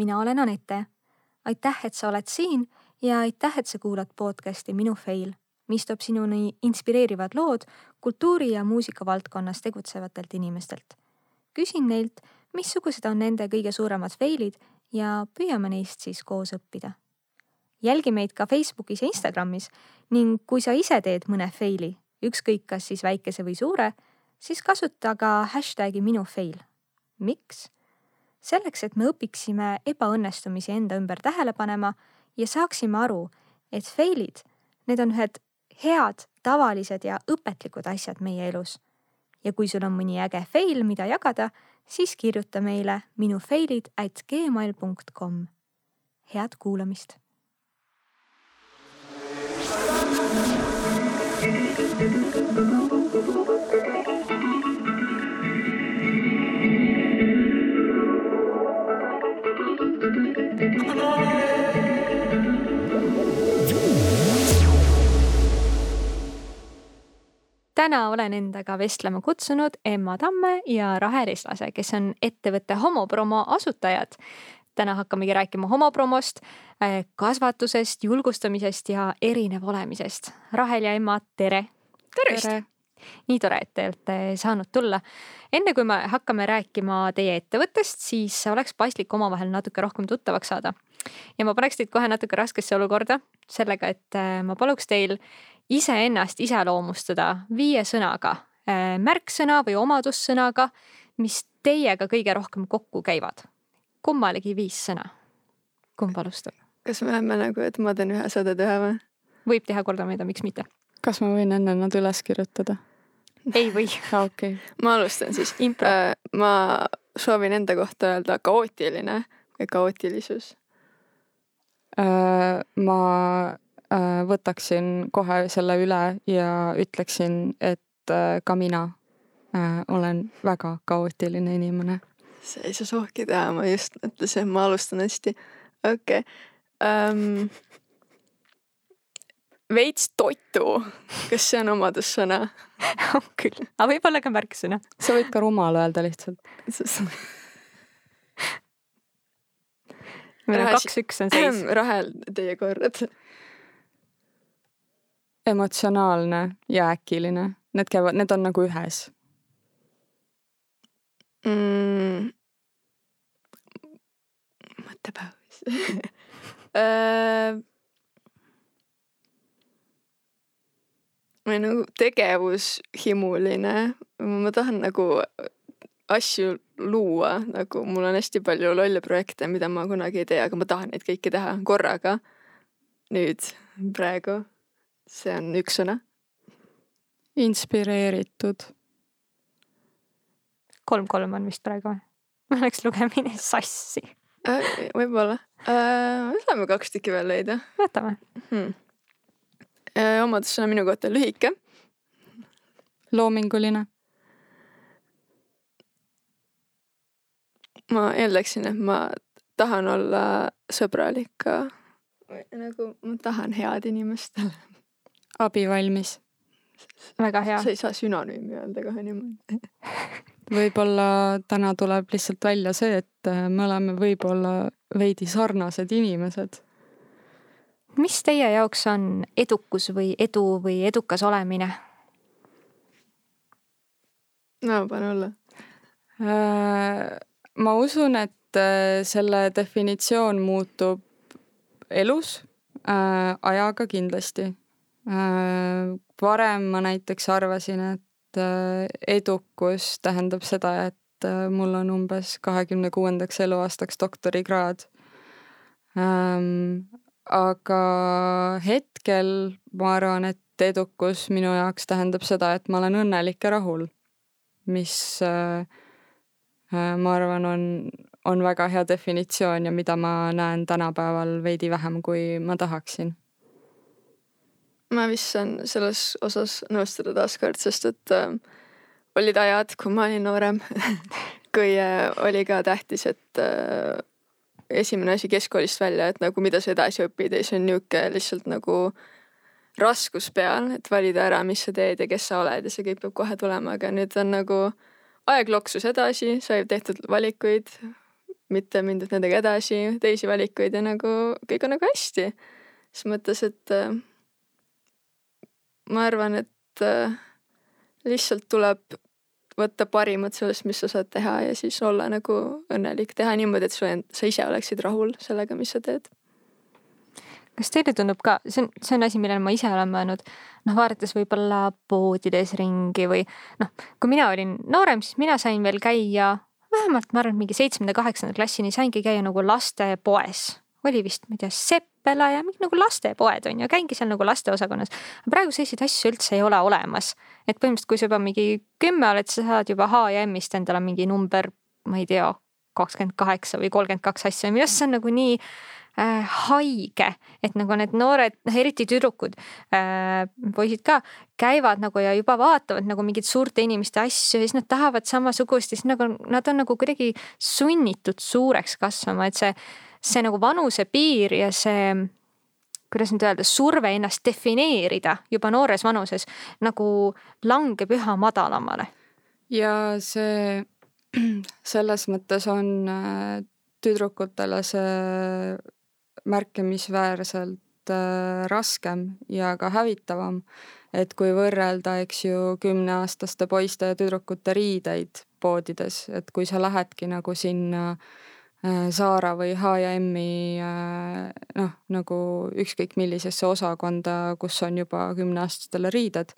mina olen Anette. aitäh, et sa oled siin ja aitäh, et sa kuulad podcasti Minu fail, mis toob sinuni inspireerivad lood kultuuri ja muusika valdkonnas tegutsevatelt inimestelt. küsin neilt, missugused on nende kõige suuremad fail'id ja püüame neist siis koos õppida. jälgi meid ka Facebookis ja Instagramis ning kui sa ise teed mõne fail'i, ükskõik kas siis väikese või suure, siis kasuta ka hashtag'i minu fail. miks? Selleks, et me õpiksime ebaõnnestumisi enda ümber tähele panema ja saaksime aru, et fail'id, need on ühed head, tavalised ja õpetlikud asjad meie elus. ja kui sul on mõni äge fail, mida jagada, siis kirjuta meile minu fail'id at gmail.com. head kuulamist. Täna olen endaga vestlema kutsunud Emma Tamme ja Rahe Reslase, kes on ettevõtte Homopromo asutajad. täna hakkamegi rääkima homopromost, äh, kasvatusest, julgustamisest ja erinev olemisest. Rahel ja Emma, tere! tervist tere.! nii tore, et te olete saanud tulla. enne kui me hakkame rääkima teie ettevõttest, siis oleks paslik omavahel natuke rohkem tuttavaks saada. ja ma paneks teid kohe natuke raskesse olukorda sellega, et äh, ma paluks teil iseennast iseloomustada viie sõnaga, äh, märksõna või omadussõnaga, mis teiega kõige rohkem kokku käivad. kummalegi viis sõna. kumb alustab? kas me läheme nagu, et ma teen ühe, sa teed ühe või? võib teha kordamööda, miks mitte. kas ma võin enne nad üles kirjutada? ei või ah,. okei okay.. ma alustan siis. Äh, ma soovin enda kohta öelda kaootiline või kaootilisus äh,. ma võtaksin kohe selle üle ja ütleksin, et äh, ka mina äh, olen väga kaootiline inimene. sa ei saa sohki teha, ma just mõtlesin, ma alustan hästi. okei okay. um,. veits totu, kas see on omadussõna on küll, aga võib-olla ka märksõna. sa võid ka rumal öelda lihtsalt meil on kaks-üks on seis. Rahel, teie kord emotsionaalne ja äkiline, need käivad, need on nagu ühes. Mm,. mõttepaus. Äh, või nagu tegevushimuline, ma tahan nagu asju luua, nagu mul on hästi palju lolle projekte, mida ma kunagi ei tee, aga ma tahan neid kõiki teha korraga. nüüd, praegu see on üks sõna. inspireeritud. kolm-kolm on vist praegu või? mul läks lugemine sassi äh,. võib-olla äh,. me saame kaks tükki veel leida. võtame hmm.. Omadussõna minu kohta lühike. loominguline. ma eeldaksin, et ma tahan olla sõbralik ka. nagu ma tahan head inimestele abivalmis. väga hea. sa ei saa sünonüümi öelda kohe niimoodi võib-olla täna tuleb lihtsalt välja see, et äh, me oleme võib-olla veidi sarnased inimesed. mis teie jaoks on edukus või edu või edukas olemine? no pane olla. Äh, ma usun, et äh, selle definitsioon muutub elus ajaga kindlasti varem ma näiteks arvasin, et äh, edukus tähendab seda, et äh, mul on umbes kahekümne kuuendaks eluaastaks doktorikraad. Ähm, aga hetkel ma arvan, et edukus minu jaoks tähendab seda, et ma olen õnnelik ja rahul, mis ma arvan, on, on väga hea definitsioon ja mida ma näen tänapäeval veidi vähem, kui ma tahaksin ma vist saan selles osas nõustuda taaskord, sest et äh, olid ajad, kui ma olin noorem kui äh, oli ka tähtis, et äh, esimene asi keskkoolist välja, et nagu mida sa edasi õpid ja siis on niisugune lihtsalt nagu raskus peal, et valida ära, mis sa teed ja kes sa oled ja see kõik peab kohe tulema, aga nüüd on nagu aeg loksus edasi, sai tehtud valikuid, mitte mindud nendega edasi, teisi valikuid ja nagu kõik on nagu hästi. ses mõttes, et äh, ma arvan, et äh, lihtsalt tuleb võtta parimat sellest, mis sa saad teha ja siis olla nagu õnnelik, teha niimoodi, et sa, sa ise oleksid rahul sellega, mis sa teed. kas teile tundub ka, see on, see on asi, millele ma ise olen mõelnud, noh, vaadates võib-olla poodides ringi või noh, kui mina olin noorem, siis mina sain veel käia vähemalt ma arvan, mingi seitsmenda-kaheksanda klassini saingi käia nagu lastepoes oli vist, ma ei tea, Seppela ja mingi nagu lastepoed on ju, käingi seal nagu lasteosakonnas. praegu selliseid asju üldse ei ole olemas. et põhimõtteliselt, kui sa juba mingi kümme oled, sa saad juba H&M-ist endale mingi number, ma ei tea, kakskümmend kaheksa või kolmkümmend kaks asja, minu arust see on nagu nii äh, haige, et nagu need noored, noh eriti tüdrukud äh,, poisid ka, käivad nagu ja juba vaatavad nagu mingeid suurte inimeste asju ja siis nad tahavad samasugust ja siis nagu nad on nagu kuidagi sunnitud suureks kasvama, et see see nagu vanusepiir ja see, kuidas nüüd öelda, surve ennast defineerida juba noores vanuses nagu langeb üha madalamale. ja see selles mõttes on äh, tüdrukutele see märkimisväärselt äh, raskem ja ka hävitavam, et kui võrrelda, eks ju, kümneaastaste poiste ja tüdrukute riideid poodides, et kui sa lähedki nagu sinna äh, Saara või H&M-i äh, noh, nagu ükskõik millisesse osakonda, kus on juba kümneaastastele riided.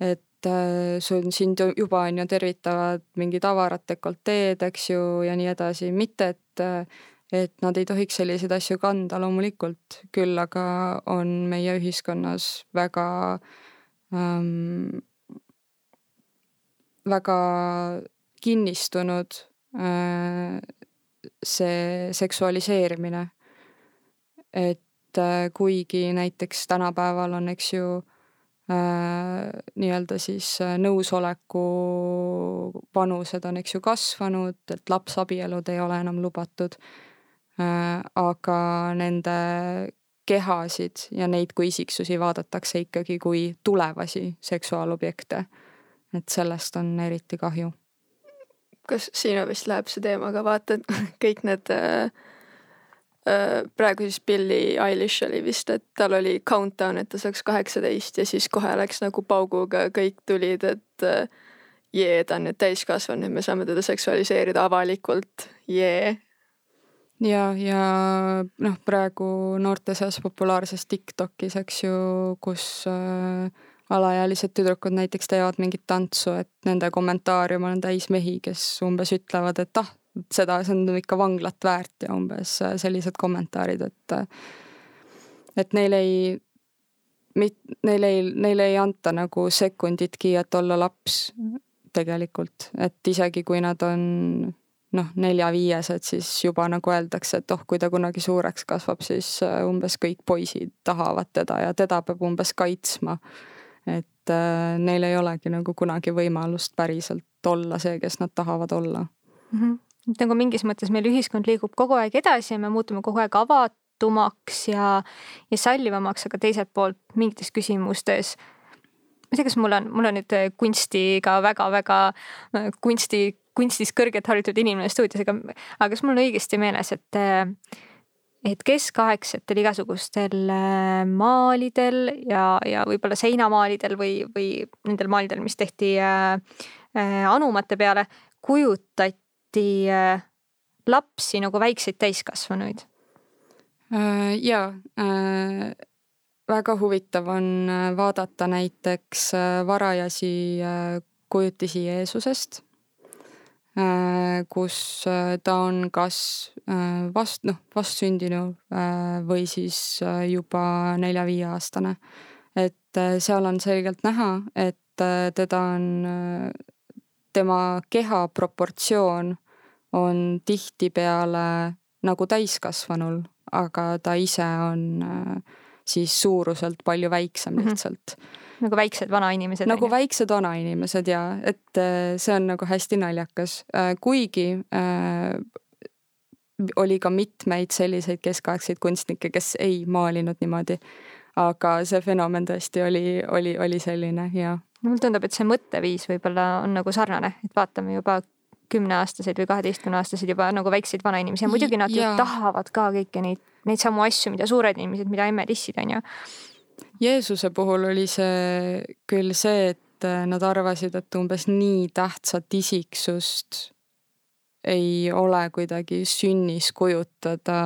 et äh, sul sind juba on ju tervitavad mingid avarad dekolteed, eks ju, ja nii edasi, mitte et et nad ei tohiks selliseid asju kanda loomulikult, küll aga on meie ühiskonnas väga ähm, väga kinnistunud äh, see seksualiseerimine. et äh, kuigi näiteks tänapäeval on, eks ju äh,, nii-öelda siis äh, nõusoleku panused on, eks ju, kasvanud, et lapsabielud ei ole enam lubatud äh,. aga nende kehasid ja neid kui isiksusi vaadatakse ikkagi kui tulevasi seksuaalobjekte. et sellest on eriti kahju kas sinu vist läheb see teema ka, vaata kõik need äh, äh, praegu siis Billie Eilish oli vist, et tal oli countdown, et ta saaks kaheksateist ja siis kohe läks nagu pauguga, kõik tulid, et äh, jee, ta on nüüd täiskasvanud, me saame teda seksualiseerida avalikult, jee. ja, ja noh, praegu noorte seas populaarses Tiktokis, eks ju, kus äh, alaealised tüdrukud näiteks teevad mingit tantsu, et nende kommentaarium on täis mehi, kes umbes ütlevad, et ah, seda, see on ikka vanglat väärt ja umbes sellised kommentaarid, et et neil ei, mit-, neil ei, neile ei anta nagu sekunditki, et olla laps tegelikult, et isegi kui nad on noh, nelja-viiesed, siis juba nagu öeldakse, et oh, kui ta kunagi suureks kasvab, siis umbes kõik poisid tahavad teda ja teda peab umbes kaitsma et äh, neil ei olegi nagu kunagi võimalust päriselt olla see, kes nad tahavad olla mm. -hmm. et nagu mingis mõttes meil ühiskond liigub kogu aeg edasi ja me muutume kogu aeg avatumaks ja, ja sallivamaks, aga teiselt poolt mingites küsimustes ma ei tea, kas mul on, mul on nüüd kunstiga väga-väga äh, kunsti, kunstis kõrgelt haritud inimene stuudios, aga, aga kas mul on õigesti meeles, et äh, et keskaegsetel igasugustel äh, maalidel ja, ja võib-olla seinamaalidel või, või nendel maalidel, mis tehti äh, äh, anumate peale, kujutati äh, lapsi nagu väikseid täiskasvanuid äh,. ja äh, väga huvitav on äh, vaadata näiteks varajasi äh, kujutisi Jeesusest kus äh, ta on kas äh, vast, noh, vastsündinu või siis juba nelja-viieaastane. et seal on selgelt näha, et teda on, tema keha proportsioon on tihtipeale nagu täiskasvanul, aga ta ise on siis suuruselt palju väiksem mhm. lihtsalt mm. -hmm nagu väiksed vanainimesed. nagu on, väiksed vanainimesed ja et äh, see on nagu hästi naljakas, äh, kuigi äh, oli ka mitmeid selliseid keskaegseid kunstnikke, kes ei maalinud niimoodi. aga see fenomen tõesti oli, oli, oli selline ja. mulle tundub, et see mõtteviis võib-olla on nagu sarnane, et vaatame juba kümneaastased või kaheteistkümneaastased juba nagu väikseid vanainimesi ja muidugi nad ju Jaa. tahavad ka kõiki neid, neid samu asju, mida suured inimesed, mida emme dissid, on ju. Jeesuse puhul oli see küll see, et äh, nad arvasid, et umbes nii tähtsat isiksust ei ole kuidagi sünnis kujutada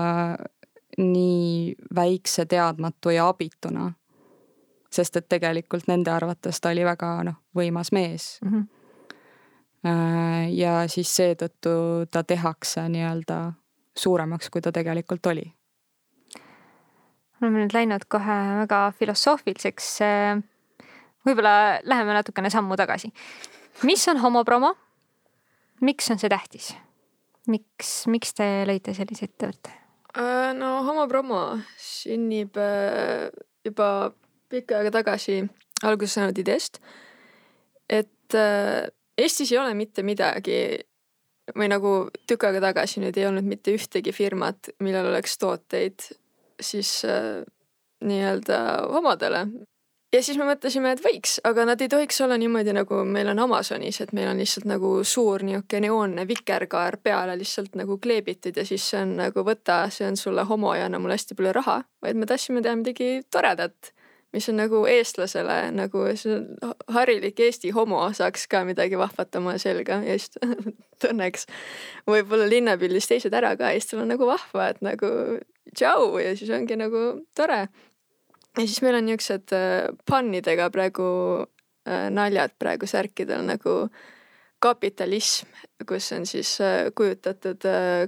nii väikse teadmatu ja abituna. sest et tegelikult nende arvates ta oli väga noh, võimas mees. Mm -hmm. ja siis seetõttu ta tehakse nii-öelda suuremaks, kui ta tegelikult oli. Oleme nüüd läinud kohe väga filosoofiliseks. võib-olla läheme natukene sammu tagasi. mis on homopromo? miks on see tähtis? miks, miks te lõite sellise ettevõtte? Äh, no homopromo sünnib äh, juba pikka aega tagasi alguse saanud ideest, et äh, Eestis ei ole mitte midagi või nagu tükk aega tagasi nüüd ei olnud mitte ühtegi firmat, millel oleks tooteid siis äh, nii-öelda homodele. ja siis me mõtlesime, et võiks, aga nad ei tohiks olla niimoodi, nagu meil on Amazonis, et meil on lihtsalt nagu suur niisugune neoonne vikerkaar peale lihtsalt nagu kleebitud ja siis see on nagu võta, see on sulle homo ja anna mulle hästi palju raha, vaid me tahtsime teha midagi toredat mis on nagu eestlasele nagu harilik Eesti homo saaks ka midagi vahvat oma selga ja siis tunneks võib-olla linnapildis teised ära ka siis tal on nagu vahva, et nagu tšau ja siis ongi nagu tore. ja siis meil on niisugused äh, pannidega praegu äh, naljad praegu särkidel nagu kapitalism, kus on siis äh, kujutatud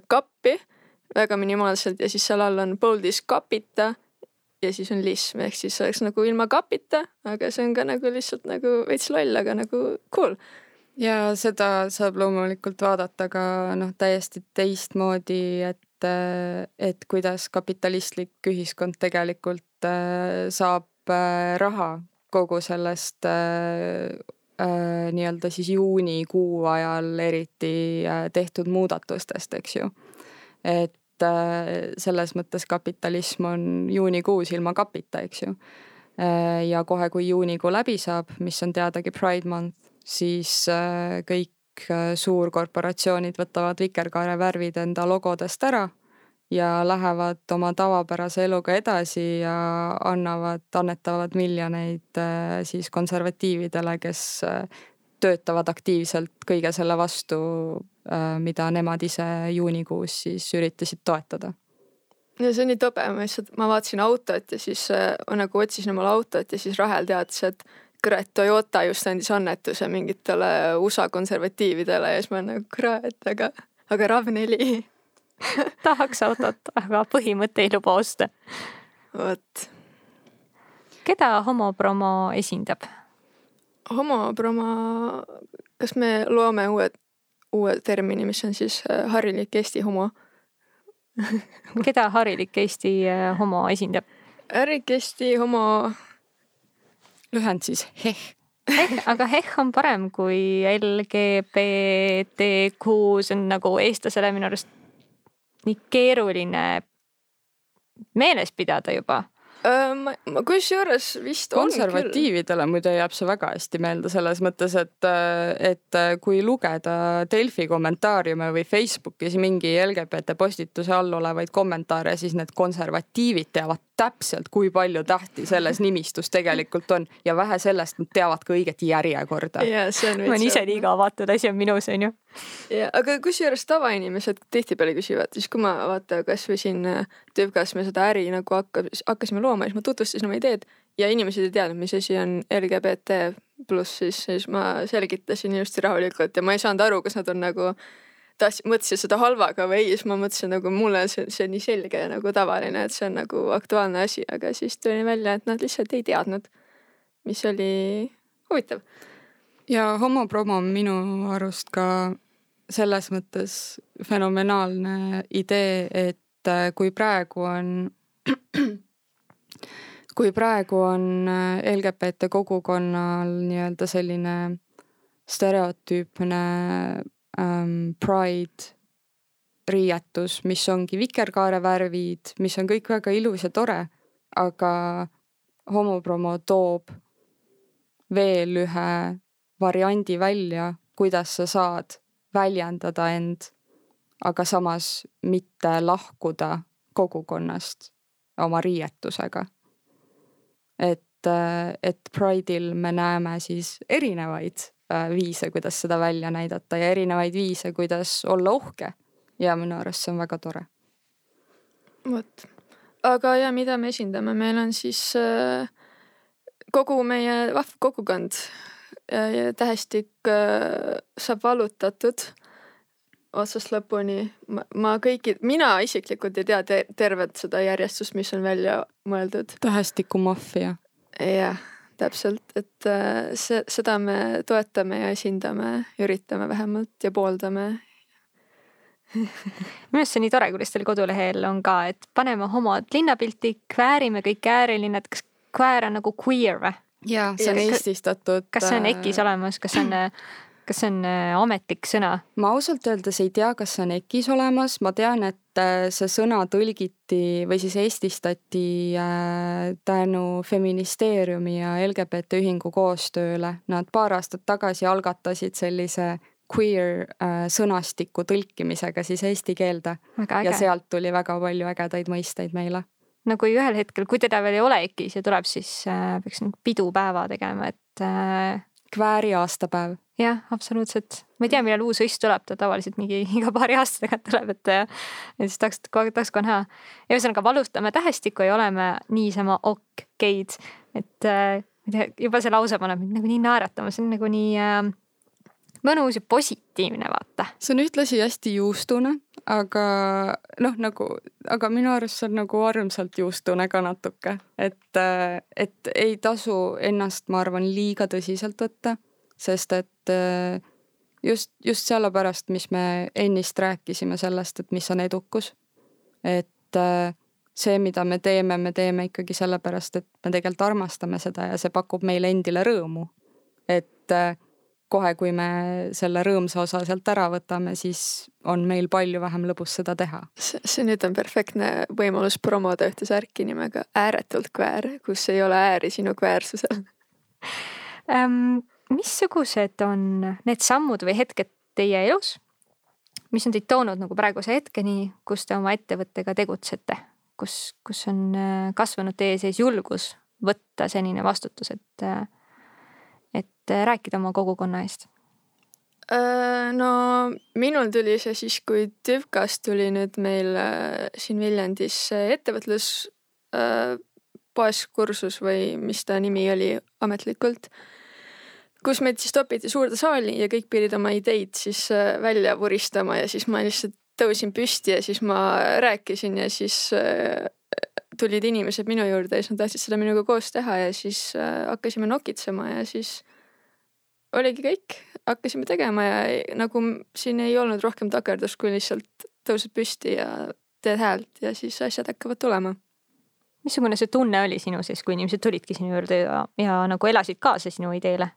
kappi väga minimaalselt ja siis seal all on bold'is capita ja siis on lism, ehk siis oleks nagu ilma kapita, aga see on ka nagu lihtsalt nagu veits loll, aga nagu cool. ja seda saab loomulikult vaadata ka noh, täiesti teistmoodi, et, et kuidas kapitalistlik ühiskond tegelikult äh, saab äh, raha kogu sellest äh, äh, nii-öelda siis juunikuu ajal eriti äh, tehtud muudatustest, eks ju. et äh, selles mõttes kapitalism on juunikuus ilma kapita, eks ju. Äh, ja kohe, kui juunikuu läbi saab, mis on teadagi Pride Month, siis äh, kõik suurkorporatsioonid võtavad vikerkaare värvid enda logodest ära ja lähevad oma tavapärase eluga edasi ja annavad, annetavad miljoneid siis konservatiividele, kes töötavad aktiivselt kõige selle vastu, mida nemad ise juunikuus siis üritasid toetada. ja see on nii tobe, ma lihtsalt, ma vaatasin autot ja siis äh, nagu otsisin omale autot ja siis Rahel teatas, et kurat, Toyota just andis annetuse mingitele USA konservatiividele ja siis ma nagu kurat, aga, aga RAV4 tahaks autot, aga põhimõte ei luba osta. vot. keda homopromo esindab? homopromo, kas me loome uue, uue termini, mis on siis äh, harilik Eesti homo? keda harilik Eesti äh, homo esindab? harilik Eesti homo. Lühend siis HEH. HEH, aga HEH on parem kui LGBTQ, see on nagu eestlasele minu arust nii keeruline meeles pidada juba ma kusjuures vist konservatiividele muide jääb see väga hästi meelde selles mõttes, et, et kui lugeda Delfi kommentaariume või Facebookis mingi LGBT postituse all olevaid kommentaare, siis need konservatiivid teavad täpselt, kui palju tähti selles nimistus tegelikult on ja vähe sellest, nad teavad ka õiget järjekorda. ma olen ise nii avatud, asi on minus, onju. ja, aga kusjuures tavainimesed tihtipeale küsivad, siis kui ma vaata kasvõi siin Tüvkas me seda äri nagu hakka, hakkasime looma, siis ma tutvustasin oma ideed ja inimesed ei teadnud, mis asi on LGBT pluss, siis, siis ma selgitasin ilusti rahulikult ja ma ei saanud aru, kas nad on nagu tahtsin, mõtlesin seda halvaga või ei, siis ma mõtlesin nagu mulle see, see nii selge ja nagu tavaline, et see on nagu aktuaalne asi, aga siis tuli välja, et nad lihtsalt ei teadnud, mis oli huvitav. ja homopromo on minu arust ka selles mõttes fenomenaalne idee, et kui praegu on kui praegu on LGBT kogukonnal nii-öelda selline stereotüüpne ähm, Pride riietus, mis ongi vikerkaare värvid, mis on kõik väga ilus ja tore, aga homopromo toob veel ühe variandi välja, kuidas sa saad väljendada end, aga samas mitte lahkuda kogukonnast oma riietusega. et, et Pride'il me näeme siis erinevaid äh, viise, kuidas seda välja näidata ja erinevaid viise, kuidas olla uhke. ja minu arust see on väga tore. vot, aga ja mida me esindame, meil on siis äh, kogu meie vahva kogukond ja tähestik äh, saab vallutatud otsast lõpuni. ma kõiki, mina isiklikult ei tea te tervet seda järjestust, mis on välja mõeldud. tähestikumaffia. jah, täpselt, et äh, see, seda me toetame ja esindame, üritame vähemalt ja pooldame minu arust see on nii tore, kuidas teil kodulehel on ka, et paneme homod linnapilti, kväärime kõik äärelinnad, kas kväär on nagu queer või? jaa, see on eestistatud. kas see on EKis äh, olemas, kas see on, kas see on äh, ametlik sõna? ma ausalt öeldes ei tea, kas see on EKis olemas, ma tean, et äh, see sõna tõlgiti või siis eestistati tänu feministeeriumi ja LGBT ühingu koostööle. Nad paar aastat tagasi algatasid sellise queer sõnastiku tõlkimisega siis eesti keelde. ja sealt tuli väga palju ägedaid mõisteid meile no kui ühel hetkel, kui teda veel ei ole EKis ja tuleb, siis äh, peaks nagu pidupäeva tegema, et äh,. Kvääri aastapäev. jah, absoluutselt. ma ei tea, millal uus õist tuleb, ta tavaliselt mingi iga paari aasta tagant tuleb, et äh, ja siis tahaks, tahaks kohe näha. ja ühesõnaga valustame tähestikku ja oleme niisama okkeid, et äh, ma ei tea, juba see lause paneb mind nagu nii naeratama, see on nagu nii äh, mõnus ja positiivne, vaata. see on ühtlasi hästi juustune, aga noh, nagu, aga minu arust see on nagu armsalt juustune ka natuke, et, et ei tasu ennast, ma arvan, liiga tõsiselt võtta, sest et just, just sellepärast, mis me ennist rääkisime sellest, et mis on edukus. et see, mida me teeme, me teeme ikkagi sellepärast, et me tegelikult armastame seda ja see pakub meile endile rõõmu. et kohe, kui me selle rõõmsa osa sealt ära võtame, siis on meil palju vähem lõbus seda teha. see, nüüd on perfektne võimalus promoda ühte särki nimega Ääretult kväär, kus ei ole ääri sinu kväärsusel ähm,. missugused on need sammud või hetked teie elus, mis on teid toonud nagu praeguse hetkeni, kus te oma ettevõttega tegutsete, kus, kus on äh, kasvanud teie sees julgus võtta senine vastutus, et äh, et äh, rääkida oma kogukonna eest? Äh, no minul tuli see siis, kui TÜVKast tuli nüüd meil äh, siin Viljandis ettevõtlus baaskursus või mis ta nimi oli ametlikult, kus meid siis topiti suurde saali ja kõik pidid oma ideid siis välja vuristama ja siis ma lihtsalt tõusin püsti ja siis ma rääkisin ja siis tulid inimesed minu juurde ja siis nad tahtsid seda minuga koos teha ja siis hakkasime nokitsema ja siis oligi kõik, hakkasime tegema ja nagu siin ei olnud rohkem takerdust, kui lihtsalt tõused püsti ja teed häält ja siis asjad hakkavad tulema. missugune see tunne oli sinu sees, kui inimesed tulidki sinu juurde ja, ja nagu elasid kaasa sinu ideele?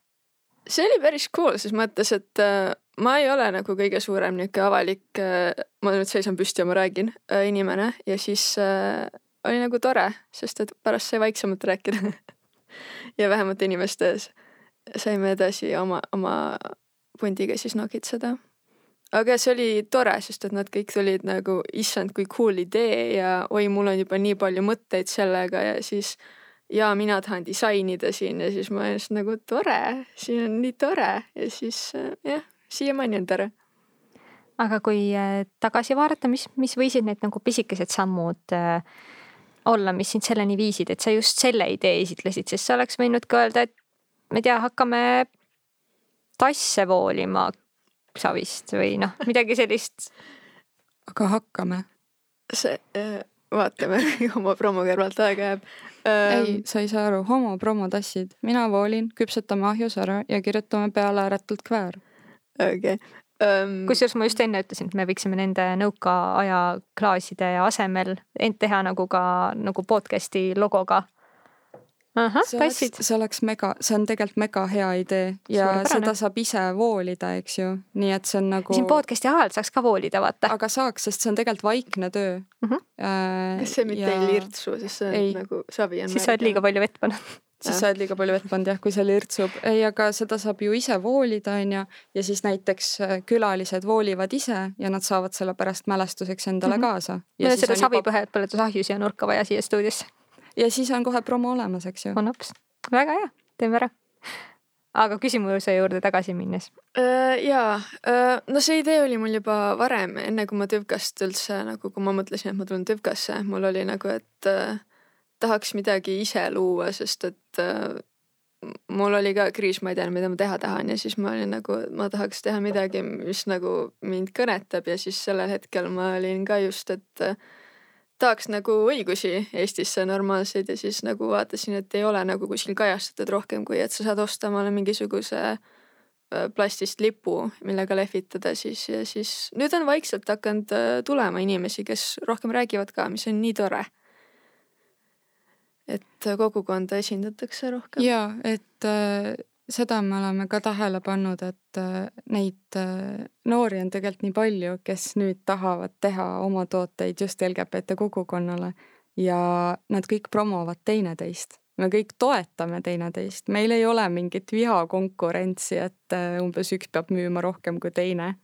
see oli päris cool ses mõttes, et äh, ma ei ole nagu kõige suurem niisugune avalik äh,, ma nüüd seisan püsti ja ma räägin äh,, inimene ja siis äh, oli nagu tore, sest et pärast sai vaiksemalt rääkida ja vähemate inimeste ees saime edasi oma, oma pundiga siis nokitseda. aga see oli tore, sest et nad kõik tulid nagu, issand, kui cool idee ja oi, mul on juba nii palju mõtteid sellega ja siis ja mina tahan disainida siin ja siis ma olin just nagu tore, siin on nii tore ja siis jah, siiamaani on tore aga kui äh, tagasi vaadata, mis, mis võisid need nagu pisikesed sammud äh, olla, mis sind selleni viisid, et sa just selle idee esitlesid, sest sa oleks võinud ka öelda, et ma ei tea, hakkame tasse voolima savist või noh, midagi sellist. aga hakkame. see äh,, vaatame homo promo kõrvalt aega jääb ähm,. ei, sa ei saa aru, homo promo tassid, mina voolin, küpsetame ahjus ära ja kirjutame peale ääretult kväär. okei okay. Um... kusjuures ma just enne ütlesin, et me võiksime nende nõukaaja klaaside asemel teha nagu ka nagu podcast'i logoga see oleks, see oleks mega, see on tegelikult mega hea idee ja seda saab ise voolida, eks ju, nii et see on nagu. siin podcast'i ajal saaks ka voolida, vaata. aga saaks, sest see on tegelikult vaikne töö mm. -hmm. Äh, kas see mitte ja... ei lirtsu, sest see on ei. nagu savi on. siis sa oled liiga palju vett pannud siis sa oled liiga palju vett pannud jah, kui see lirtsub. ei, aga seda saab ju ise voolida, onju, ja siis näiteks äh, külalised voolivad ise ja nad saavad selle pärast mälestuseks endale mm -hmm. kaasa. meil on seda savipõhet põletusahju siia nurka vaja siia stuudiosse. ja siis on kohe promo olemas, eks ju. on hoopis, väga hea, teeme ära aga küsimuse juurde tagasi minnes. Äh, jaa, äh, no see idee oli mul juba varem, enne kui ma Tüvkast üldse nagu, kui ma mõtlesin, et ma tulen Tüvkasse, mul oli nagu, et tahaks midagi ise luua, sest et äh, mul oli ka kriis, ma ei teadnud, mida ma teha tahan ja siis ma olin nagu, ma tahaks teha midagi, mis nagu mind kõnetab ja siis sellel hetkel ma olin ka just, et äh, tahaks nagu õigusi Eestisse normaalseid ja siis nagu vaatasin, et ei ole nagu kuskil kajastatud rohkem, kui et sa saad osta omale mingisuguse äh, plastist lipu, millega lehvitada siis ja siis nüüd on vaikselt hakanud tulema inimesi, kes rohkem räägivad ka, mis on nii tore et kogukonda esindatakse rohkem. ja et äh, seda me oleme ka tähele pannud, et äh, neid äh, noori on tegelikult nii palju, kes nüüd tahavad teha oma tooteid just LGBT kogukonnale ja nad kõik promovad teineteist. me kõik toetame teineteist, meil ei ole mingit vihakonkurentsi, et äh, umbes üks peab müüma rohkem kui teine.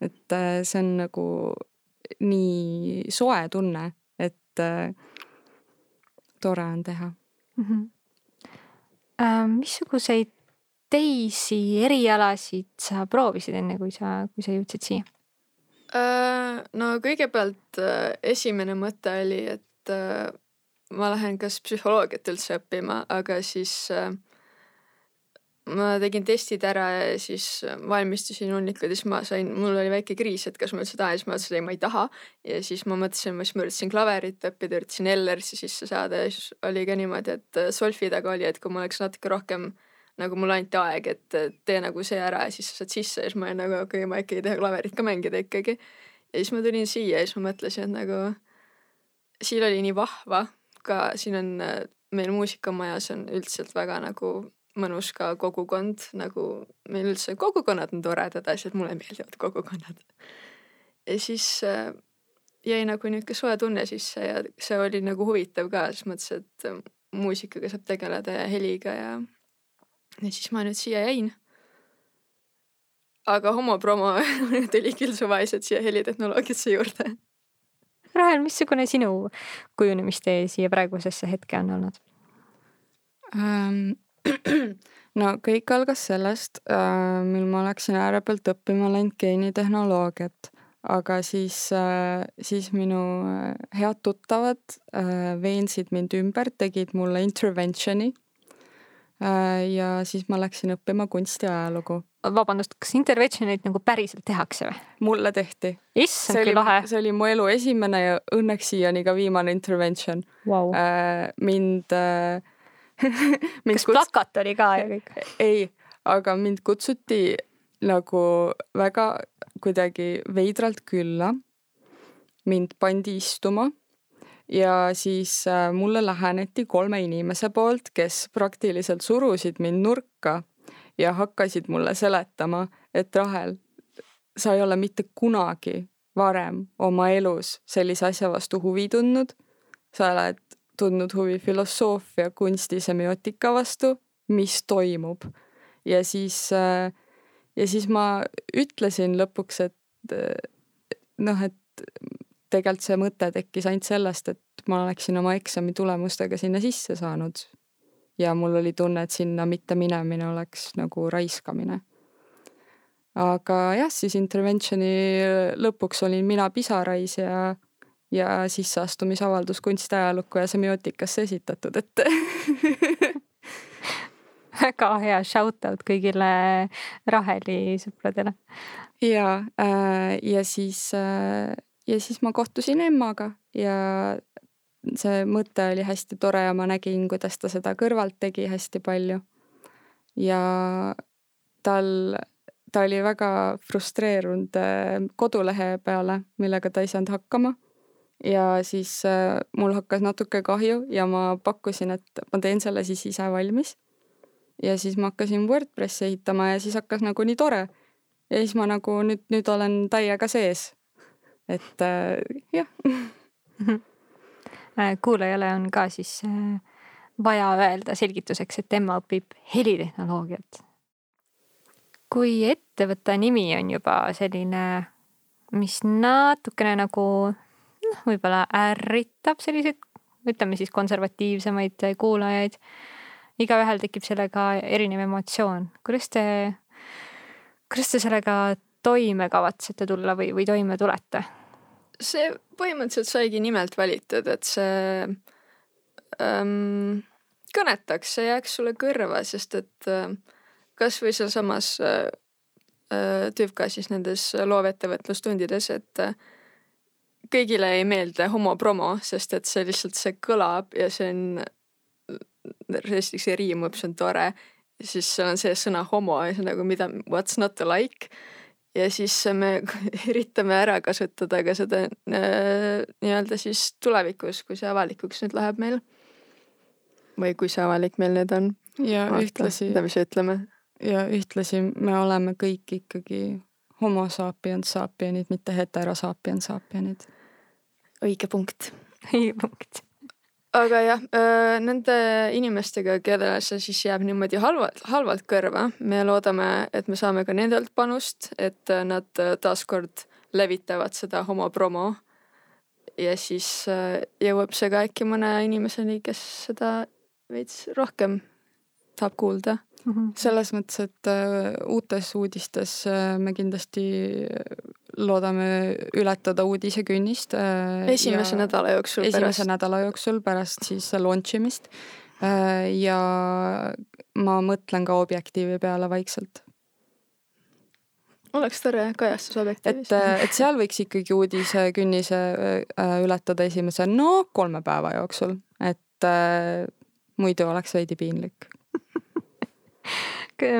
et äh, see on nagu nii soe tunne, et äh, tore on teha mm. -hmm. Äh, missuguseid teisi erialasid sa proovisid, enne kui sa, kui sa jõudsid siia äh,? no kõigepealt äh, esimene mõte oli, et äh, ma lähen kas psühholoogiat üldse õppima, aga siis äh, ma tegin testid ära ja siis valmistusin hunnikud ja siis ma sain, mul oli väike kriis, et kas ma üldse tahan siis ma ütlesin, ei, ma ei taha. ja siis ma mõtlesin, siis ma üritasin klaverit õppida, üritasin Ellersi sisse saada ja siis oli ka niimoodi, et äh, solfidaga oli, et kui ma oleks natuke rohkem nagu mulle anti aeg, et tee nagu see ära ja siis sa saad sisse ja siis ma olin nagu okei okay,, ma äkki ei taha klaverit ka mängida ikkagi. ja siis ma tulin siia ja siis ma mõtlesin, et nagu siin oli nii vahva, ka siin on äh, meil muusikamajas on üldiselt väga nagu mõnus ka kogukond, nagu meil üldse kogukonnad on toredad asjad, mulle meeldivad kogukonnad. ja siis äh, jäi nagu niisugune soe tunne sisse ja see oli nagu huvitav ka, selles mõttes, et äh, muusikaga saab tegeleda ja heliga ja, ja siis ma nüüd siia jäin. aga homopromo tuli küll suvaliselt siia helitehnoloogiasse juurde. Rahel, missugune sinu kujunemistee siia praegusesse hetke on olnud um,? No kõik algas sellest, äh, mil ma läksin äärepealt õppima rentgeenitehnoloogiat, aga siis, äh, siis minu äh, head tuttavad veensid mind ümber, tegid mulle interventioni. ja siis ma läksin õppima kunstiajalugu. vabandust, kas interventioneid nagu päriselt tehakse või? mulle tehti. issand, kui lahe. see oli mu elu esimene ja õnneks siiani ka viimane intervention wow.. mind kas kuts... plakat oli ka ja kõik? ei, aga mind kutsuti nagu väga kuidagi veidralt külla. mind pandi istuma ja siis äh, mulle läheneti kolme inimese poolt, kes praktiliselt surusid mind nurka ja hakkasid mulle seletama, et Rahel, sa ei ole mitte kunagi varem oma elus sellise asja vastu huvi tundnud. sa oled tundnud huvi filosoofia, kunsti, semiootika vastu, mis toimub. ja siis, äh, ja siis ma ütlesin lõpuks, et noh, et tegelikult see mõte tekkis ainult sellest, et ma oleksin oma eksami tulemustega sinna sisse saanud. ja mul oli tunne, et sinna mitte minemine oleks nagu raiskamine. aga jah, siis interventioni lõpuks olin mina pisarais ja ja sisseastumisavaldus kunstiajalukku ja semiootikasse esitatud, et väga hea shout out kõigile Raheli sõpradele. ja, äh, ja siis, äh, ja siis ma kohtusin emmaga ja see mõte oli hästi tore ja ma nägin, kuidas ta seda kõrvalt tegi hästi palju. ja tal, ta oli väga frustreerunud äh, kodulehe peale, millega ta ei saanud hakkama ja siis äh, mul hakkas natuke kahju ja ma pakkusin, et ma teen selle siis ise valmis. ja siis ma hakkasin Wordpressi ehitama ja siis hakkas nagu nii tore. ja siis ma nagu nüüd, nüüd olen täiega sees. et äh, jah äh, kuulajale on ka siis äh, vaja öelda selgituseks, et Emma õpib helitehnoloogiat. kui ettevõtte nimi on juba selline, mis natukene nagu võib-olla ärritab selliseid, ütleme siis konservatiivsemaid kuulajaid. igaühel tekib sellega erinev emotsioon, kuidas te, kuidas te sellega toime kavatsete tulla või, või toime tulete? see põhimõtteliselt saigi nimelt valitud, et see ähm, kõnetaks, see jääks sulle kõrva, sest et äh, kasvõi sealsamas äh, äh, TÜVKA siis nendes loovettevõtlustundides, et äh, kõigile ei meeldi homopromo, sest et see lihtsalt, see kõlab ja see on, esiteks see riimub, see on tore. siis seal on see sõna homo ja see on nagu mida, what's not to like ja siis me üritame ära kasutada ka seda äh, nii-öelda siis tulevikus, kui see avalikuks nüüd läheb meil. või kui see avalik meil nüüd on. ja Vaata, ühtlasi. mida me siis ütleme. ja ühtlasi me oleme kõik ikkagi homo sapiens sapienid, mitte hetero sapiens sapienid. Õige punkt. õige punkt aga jah, nende inimestega, kellele see siis jääb niimoodi halvalt, halvalt kõrva, me loodame, et me saame ka nendelt panust, et nad taaskord levitavad seda homopromo. ja siis jõuab see ka äkki mõne inimeseni, kes seda veits rohkem tahab kuulda mm. -hmm. selles mõttes, et uh, uutes uudistes uh, me kindlasti loodame ületada uudisekünnist uh,. esimese nädala jooksul. esimese pärast. nädala jooksul pärast siis launch imist ja ma mõtlen ka Objektiivi peale vaikselt oleks tore kajastus objektiivis. et, et seal võiks ikkagi uudisekünnise ületada esimese, no kolme päeva jooksul, et äh, muidu oleks veidi piinlik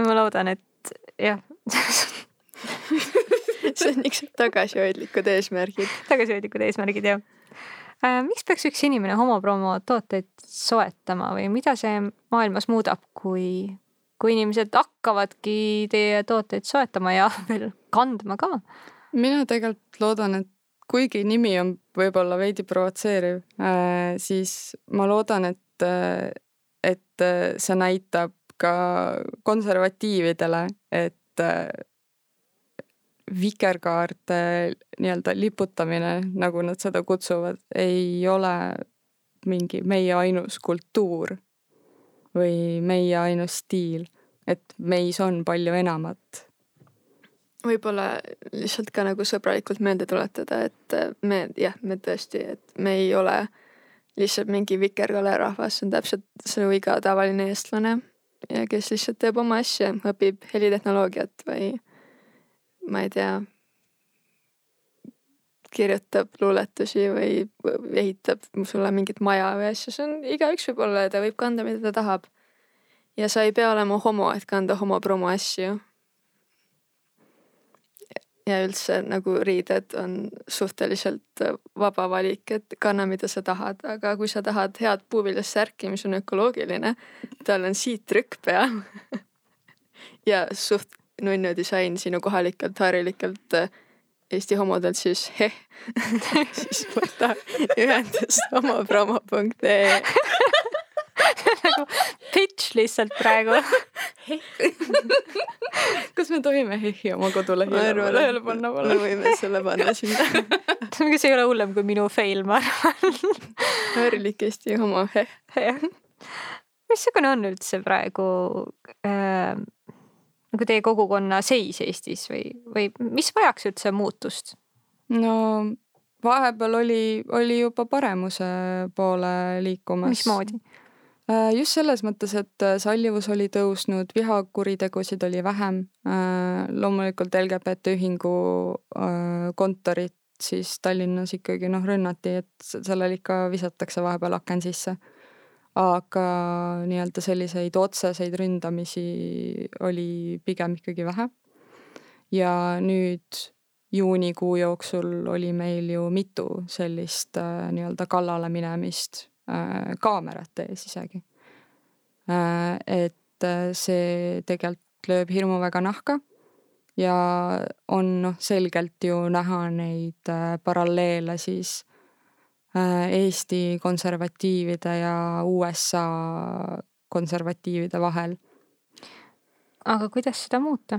ma loodan, et jah see on niisugused tagasihoidlikud eesmärgid. tagasihoidlikud eesmärgid, jah äh,. miks peaks üks inimene homopromo tooteid soetama või mida see maailmas muudab, kui, kui inimesed hakkavadki teie tooteid soetama ja veel kandma ka? mina tegelikult loodan, et kuigi nimi on võib-olla veidi provotseeriv äh,, siis ma loodan, et äh, et äh, see näitab ka konservatiividele, et äh, vikerkaarte nii-öelda liputamine, nagu nad seda kutsuvad, ei ole mingi meie ainus kultuur või meie ainus stiil, et meis on palju enamat. võib-olla lihtsalt ka nagu sõbralikult meelde tuletada, et me jah, me tõesti, et me ei ole lihtsalt mingi vikerkaarerahvas, see on täpselt see iga tavaline eestlane ja kes lihtsalt teeb oma asja, õpib helitehnoloogiat või ma ei tea, kirjutab luuletusi või ehitab sulle mingit maja või asja, see on igaüks võib olla ja ta võib kanda, mida ta tahab. ja sa ei pea olema homo, et kanda homopromo asju ja üldse nagu riided on suhteliselt äh, vaba valik, et kanna, mida sa tahad, aga kui sa tahad head puuviljast särki, mis on ökoloogiline, tal on siittrükk peal. Ja suht nunnu disain sinu kohalikelt harilikelt äh, Eesti homodelt siis heh. Siis võta ühendust homopromo.ee nagu pitch lihtsalt praegu kas me tohime Hehi oma kodulehele panna? me võime selle panna sinna see ei ole hullem kui minu fail, ma arvan. harilik Eesti homo Heh. missugune on üldse praegu äh, nagu teie kogukonna seis Eestis või, või mis vajaks üldse muutust? no vahepeal oli, oli juba paremuse poole liikumas. mismoodi? Äh, just selles mõttes, et äh, sallivus oli tõusnud, vihakuritegusid oli vähem. Äh, loomulikult LGBT ühingu kontorit siis Tallinnas ikkagi noh, rünnati, et sellel ikka visatakse vahepeal aken sisse. aga nii-öelda selliseid otseseid ründamisi oli pigem ikkagi vähe. ja nüüd juunikuu jooksul oli meil ju mitu sellist nii-öelda kallale minemist kaamerate ees isegi. Äh, et äh, see tegelikult lööb hirmu väga nahka ja on noh, selgelt ju näha neid paralleele siis äh, Eesti konservatiivide ja USA konservatiivide vahel. aga kuidas seda muuta?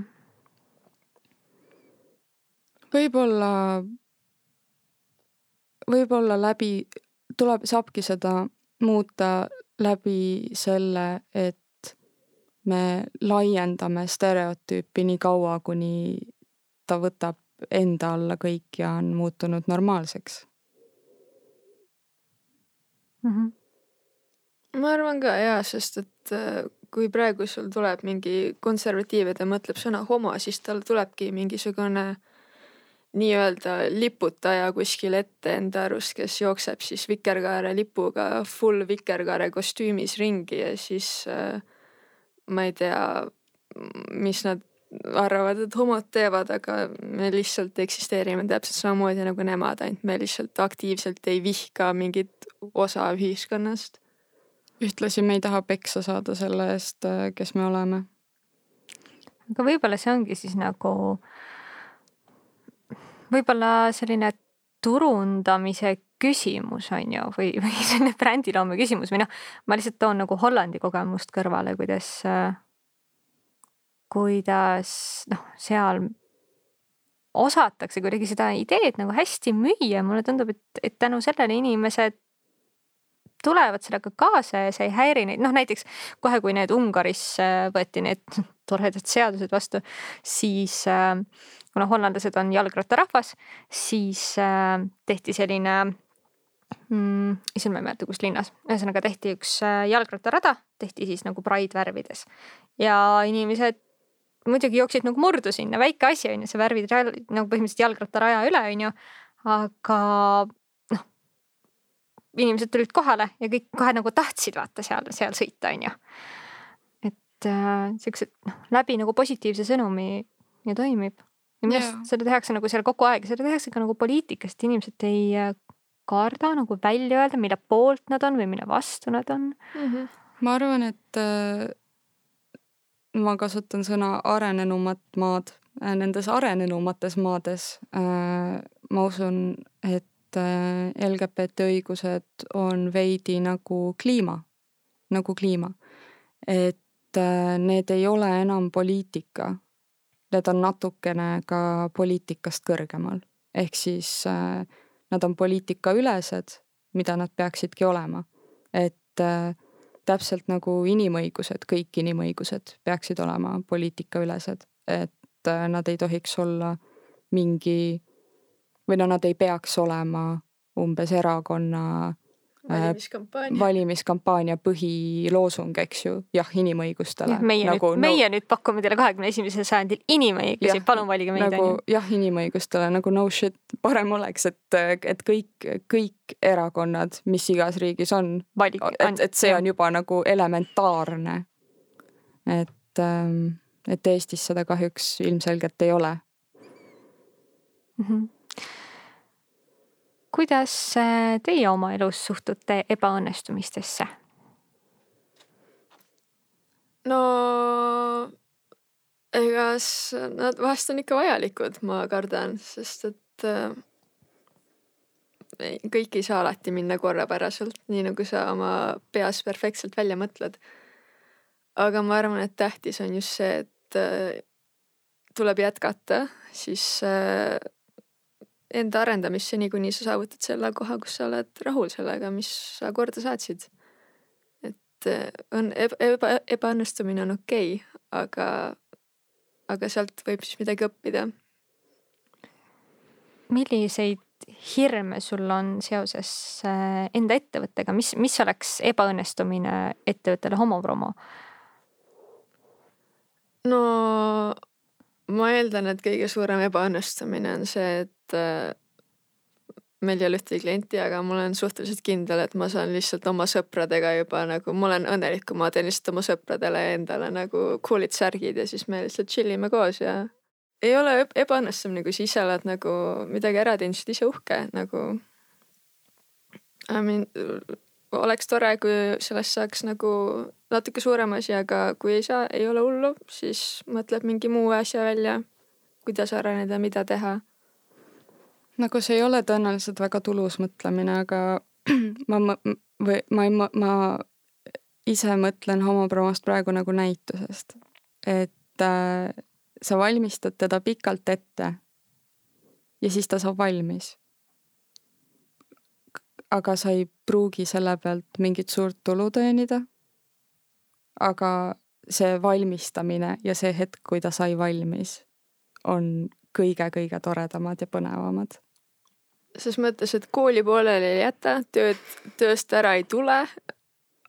võib-olla, võib-olla läbi, tuleb, saabki seda muuta läbi selle, et me laiendame stereotüüpi nii kaua, kuni ta võtab enda alla kõik ja on muutunud normaalseks mm. -hmm. ma arvan ka jaa, sest et äh, kui praegu sul tuleb mingi konservatiiv ja ta mõtleb sõna homo, siis tal tulebki mingisugune nii-öelda liputaja kuskil ette enda arust, kes jookseb siis vikerkaare lipuga full vikerkaare kostüümis ringi ja siis äh, ma ei tea, mis nad arvavad, et homod teevad, aga me lihtsalt eksisteerime täpselt samamoodi nagu nemad, ainult me lihtsalt aktiivselt ei vihka mingit osa ühiskonnast. ühtlasi me ei taha peksa saada selle eest, kes me oleme. aga võib-olla see ongi siis nagu võib-olla selline turundamise küsimus on ju, või, või selline brändiloome küsimus või noh, ma lihtsalt toon nagu Hollandi kogemust kõrvale, kuidas kuidas noh, seal osatakse kuidagi seda ideed nagu hästi müüa, mulle tundub, et, et tänu sellele inimesed tulevad sellega kaasa ja see ei häiri neid, noh näiteks kohe, kui need Ungaris võeti need toredad seadused vastu, siis äh, kuna hollandlased on jalgrattarahvas, siis äh, tehti selline mm,, issand, ma ei mäleta, kus linnas, ühesõnaga tehti üks jalgrattarada, tehti siis nagu Pride värvides ja inimesed muidugi jooksid nagu murdu sinna, väike asi on ju, sa värvid nagu põhimõtteliselt jalgrattaraja üle, on ju. aga noh, inimesed tulid kohale ja kõik kohe nagu tahtsid vaata seal, seal sõita, on ju. et äh, siuksed noh, läbi nagu positiivse sõnumi ja toimib. Ja minu arust seda tehakse nagu seal kogu aeg ja seda tehakse ka nagu poliitikas, et inimesed ei äh, karda nagu välja öelda, mille poolt nad on või mille vastu nad on mm. -hmm. ma arvan, et äh ma kasutan sõna arenenumad maad. Äh, nendes arenenumates maades äh, ma usun, et LGBT õigused on veidi nagu kliima, nagu kliima. et need ei ole enam poliitika. Need on natukene ka poliitikast kõrgemal, ehk siis nad on poliitikaülesed, mida nad peaksidki olema. et täpselt nagu inimõigused, kõik inimõigused peaksid olema poliitikaülesed, et äh, nad ei tohiks olla mingi või no nad ei peaks olema umbes erakonna Äh, valimiskampaania, valimiskampaania põhiloosung, eks ju, jah inimõigustele. meie nagu, nüüd, meie no, nüüd pakume teile kahekümne esimesel sajandil inimõigusi, palun valige meid. nagu jah, inimõigustele nagu no shit, parem oleks, et, et kõik, kõik erakonnad, mis igas riigis on, et, et see on juba nagu elementaarne. et, ähm, et Eestis seda kahjuks ilmselgelt ei ole mm. -hmm kuidas äh, teie oma elus suhtute ebaõnnestumistesse? no ega nad vahest on ikka vajalikud, ma kardan, sest et äh, kõik ei saa alati minna korrapäraselt, nii nagu sa oma peas perfektselt välja mõtled. aga ma arvan, et tähtis on just see, et äh, tuleb jätkata, siis äh, enda arendamist seni, kuni sa saavutad selle koha, kus sa oled rahul sellega, mis sa korda saatsid. et eh, on eba, ebaõnnestumine on okei okay,, aga, aga sealt võib siis midagi õppida. milliseid hirme sul on seoses eh, enda ettevõttega, mis, mis oleks ebaõnnestumine ettevõttele homopromo? no ma eeldan, et kõige suurem ebaõnnestumine on see, et äh, meil ei ole ühtegi klienti, aga ma olen suhteliselt kindel, et ma saan lihtsalt oma sõpradega juba nagu, ma olen õnnelik, kui ma teen lihtsalt oma sõpradele endale nagu cool'id särgid ja siis me lihtsalt chill ime koos ja ei ole ebaõnnestumine, kui sa ise oled nagu midagi ära teinud, siis oled ise uhke nagu. I mean, oleks tore, kui sellest saaks nagu natuke suurem asi, aga kui ei saa, ei ole hullu, siis mõtleb mingi muu asja välja, kuidas areneda, mida teha. nagu see ei ole tõenäoliselt väga tulus mõtlemine, aga ma, ma, või ma ei, ma ise mõtlen homopromost praegu nagu näitusest, et äh, sa valmistad teda pikalt ette ja siis ta saab valmis. aga sa ei pruugi selle pealt mingit suurt tulu teenida. Aga see valmistamine ja see hetk, kui ta sai valmis, on kõige-kõige toredamad ja põnevamad ses mõttes, et kooli pooleli ei jäta, tööd, tööst ära ei tule,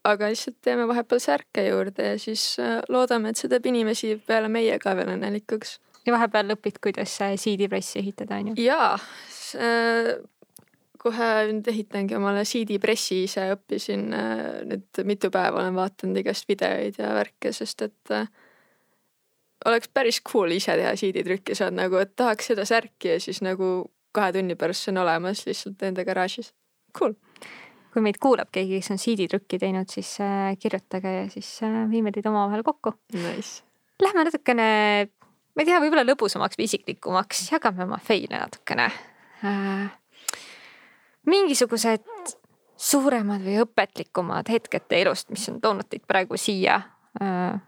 aga lihtsalt teeme vahepeal särke juurde ja siis äh, loodame, et see teeb inimesi peale meie ka veel õnnelikuks. ja vahepeal õpid, kuidas CD-pressi ehitada, on ju? jaa, kohe nüüd ehitangi omale CD-pressi ise, õppisin äh, nüüd mitu päeva olen vaadanud igast videoid ja värke, sest et äh, oleks päris cool ise teha CD-trükki, see on nagu, et tahaks seda särki ja siis nagu kahe tunni pärast see on olemas lihtsalt enda garaažis. Cool. kui meid kuulab keegi, kes on CD-trükki teinud, siis äh, kirjutage ja siis viime teid omavahel kokku nice.. Lähme natukene, ma ei tea, võib-olla lõbusamaks või isiklikumaks, jagame oma fail'e natukene äh,. Mingisugused suuremad või õpetlikumad hetked teie elust, mis on toonud teid praegu siia äh,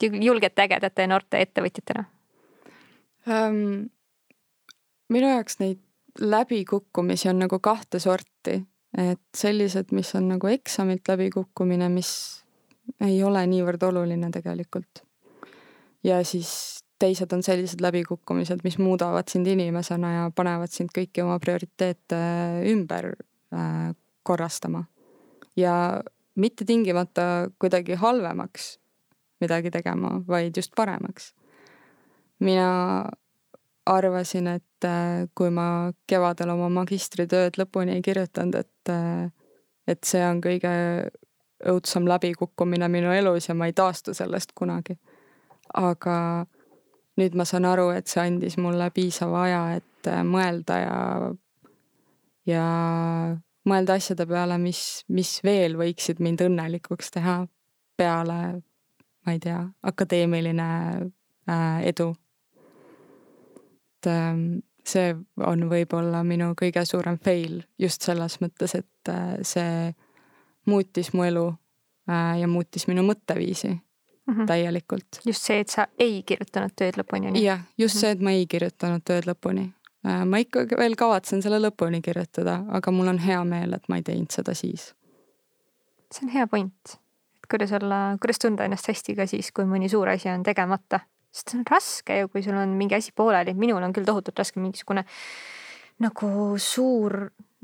julgete, ägedate noorte ettevõtjatena um,? minu jaoks neid läbikukkumisi on nagu kahte sorti, et sellised, mis on nagu eksamilt läbikukkumine, mis ei ole niivõrd oluline tegelikult. ja siis teised on sellised läbikukkumised, mis muudavad sind inimesena ja panevad sind kõiki oma prioriteete ümber äh, korrastama. ja mitte tingimata kuidagi halvemaks midagi tegema, vaid just paremaks. mina arvasin, et äh, kui ma kevadel oma magistritööd lõpuni ei kirjutanud, et, äh, et see on kõige õudsam läbikukkumine minu elus ja ma ei taastu sellest kunagi. aga nüüd ma saan aru, et see andis mulle piisava aja, et äh, mõelda ja, ja mõelda asjade peale, mis, mis veel võiksid mind õnnelikuks teha peale, ma ei tea, akadeemiline äh, edu. Et ähm, see on võib-olla minu kõige suurem fail just selles mõttes, et äh, see muutis mu elu äh, ja muutis minu mõtteviisi mm -hmm. täielikult. just see, et sa ei kirjutanud tööd lõpuni, jah, just mm -hmm. see, et ma ei kirjutanud tööd lõpuni. Äh, ma ikkagi veel kavatsen selle lõpuni kirjutada, aga mul on hea meel, et ma ei teinud seda siis. see on hea point, et kuidas olla, kuidas tunda ennast hästi ka siis, kui mõni suur asi on tegemata sest see on raske ju, kui sul on mingi asi pooleli, minul on küll tohutult raske mingisugune nagu suur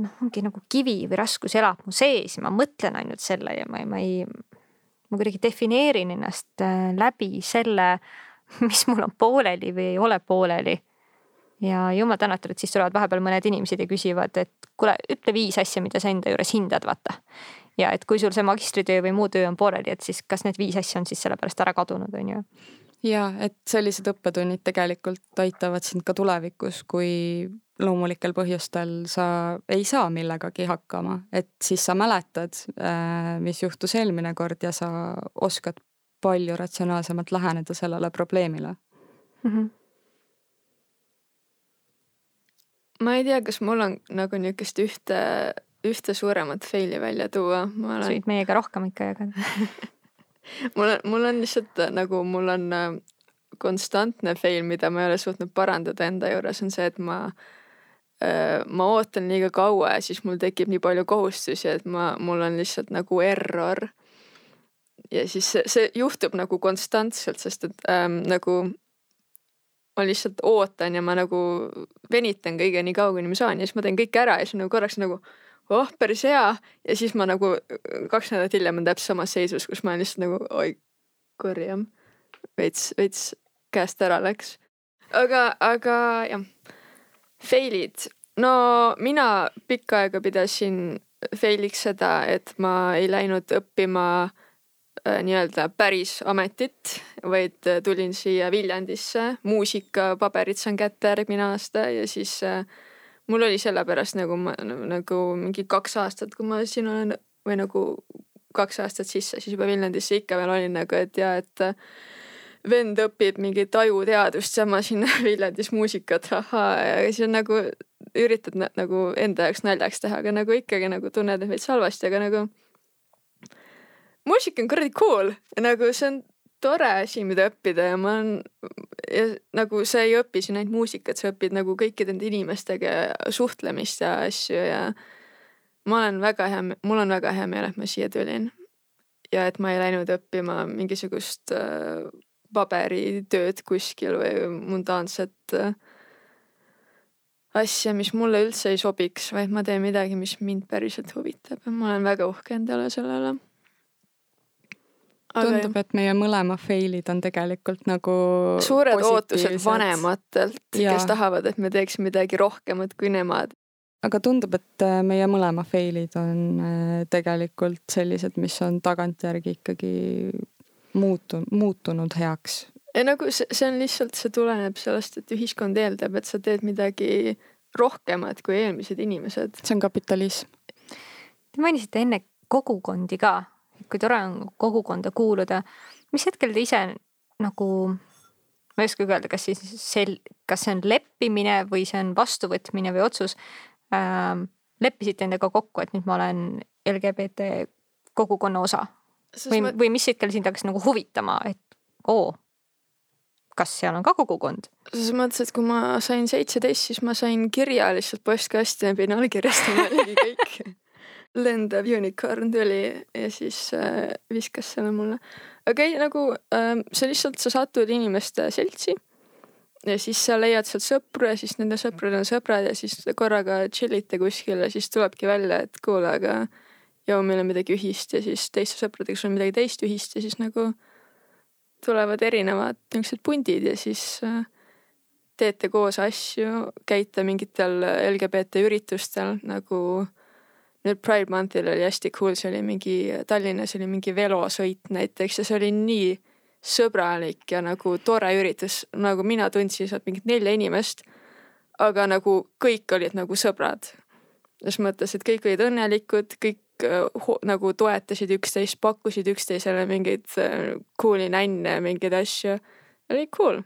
noh, ongi nagu kivi või raskus elab mu sees ja ma mõtlen ainult selle ja ma ei, ma ei, ma kuidagi defineerin ennast äh, läbi selle, mis mul on pooleli või ei ole pooleli. ja jumal tänatud, et siis tulevad vahepeal mõned inimesed ja küsivad, et kuule, ütle viis asja, mida sa enda juures hindad, vaata. ja et kui sul see magistritöö või muu töö on pooleli, et siis kas need viis asja on siis sellepärast ära kadunud, on ju ja et sellised õppetunnid tegelikult aitavad sind ka tulevikus, kui loomulikel põhjustel sa ei saa millegagi hakkama, et siis sa mäletad, äh, mis juhtus eelmine kord ja sa oskad palju ratsionaalsemalt läheneda sellele probleemile mm. -hmm. ma ei tea, kas mul on nagu niisugust ühte, ühte suuremat fail'i välja tuua. sa võid meiega rohkem ikka jagada mul on, mul on lihtsalt äh, nagu mul on äh, konstantne fail, mida ma ei ole suutnud parandada enda juures, on see, et ma äh, ma ootan liiga kaua ja siis mul tekib nii palju kohustusi, et ma, mul on lihtsalt nagu error. ja siis see, see juhtub nagu konstantselt, sest et ähm, nagu ma lihtsalt ootan ja ma nagu venitan kõige nii kaua, kuni ma saan ja siis ma teen kõik ära ja siis nagu korraks nagu oh, päris hea. ja siis ma nagu kaks nädalat hiljem on täpselt samas seisus, kus ma olen lihtsalt nagu oi, kurjam. veits, veits käest ära läks. aga, aga jah, fail'id. no mina pikka aega pidasin fail'iks seda, et ma ei läinud õppima äh, nii-öelda päris ametit, vaid tulin siia Viljandisse, muusikapaberid saan kätte järgmine aasta ja siis äh, mul oli sellepärast nagu ma nagu mingi kaks aastat, kui ma siin olen või nagu kaks aastat sisse, siis juba Viljandisse ikka veel olin nagu, et ja et vend õpib mingit ajuteadust ja ma siin Viljandis muusikat, ahhaa, ja siis on nagu üritad na nagu enda jaoks naljaks teha, aga nagu ikkagi nagu tunned end veits halvasti, aga nagu muusika on kuradi cool ja nagu see on tore asi, mida õppida ja ma olen, ja nagu sa ei õpi siin ainult muusikat, sa õpid nagu kõikide nende inimestega suhtlemist ja asju ja ma olen väga hea, mul on väga hea meel, et ma siia tulin. ja et ma ei läinud õppima mingisugust äh, paberitööd kuskil või mundaanset äh, asja, mis mulle üldse ei sobiks, vaid ma teen midagi, mis mind päriselt huvitab. Ja ma olen väga uhke endale selle üle tundub, et meie mõlema fail'id on tegelikult nagu suured ootused vanematelt, kes tahavad, et me teeks midagi rohkemat kui nemad. Aga tundub, et äh, meie mõlema fail'id on äh, tegelikult sellised, mis on tagantjärgi ikkagi muutu-, muutunud heaks. ei nagu see, see on lihtsalt, see tuleneb sellest, et ühiskond eeldab, et sa teed midagi rohkemat kui eelmised inimesed. see on kapitalism. Te mainisite enne kogukondi ka, kui tore on kogukonda kuuluda. mis hetkel te ise nagu, ma ei oskagi öelda, kas siis sel-, kas see on leppimine või see on vastuvõtmine või otsus, ähm, leppisite endaga kokku, et nüüd ma olen LGBT kogukonna osa? Või ma..., või mis hetkel sind hakkas nagu huvitama, et oo, kas seal on ka kogukond? selles mõttes, et kui ma sain seitseteist, siis ma sain kirja lihtsalt postkasti ja pidin allkirjastama ligi kõik lendav unicorn tuli ja siis äh, viskas selle mulle. aga ei, nagu äh, see lihtsalt, sa satud inimeste seltsi ja siis sa leiad sealt sõpru ja siis nende sõpradel on sõbrad ja siis korraga chill ite kuskil ja siis tulebki välja, et kuule, aga joo, meil on midagi ühist ja siis teiste sõpradega sul on midagi teist ühist ja siis nagu tulevad erinevad niisugused pundid ja siis äh, teete koos asju, käite mingitel LGBT üritustel nagu nüüd Pride Monthil oli hästi cool, see oli mingi Tallinnas oli mingi velosõit näiteks ja see oli nii sõbralik ja nagu tore üritus, nagu mina tundsin sealt mingit nelja inimest. aga nagu kõik olid nagu sõbrad. selles mõttes, et kõik olid õnnelikud, kõik nagu toetasid üksteist, pakkusid üksteisele mingeid uh, cool'i nänne, mingeid asju. oli cool.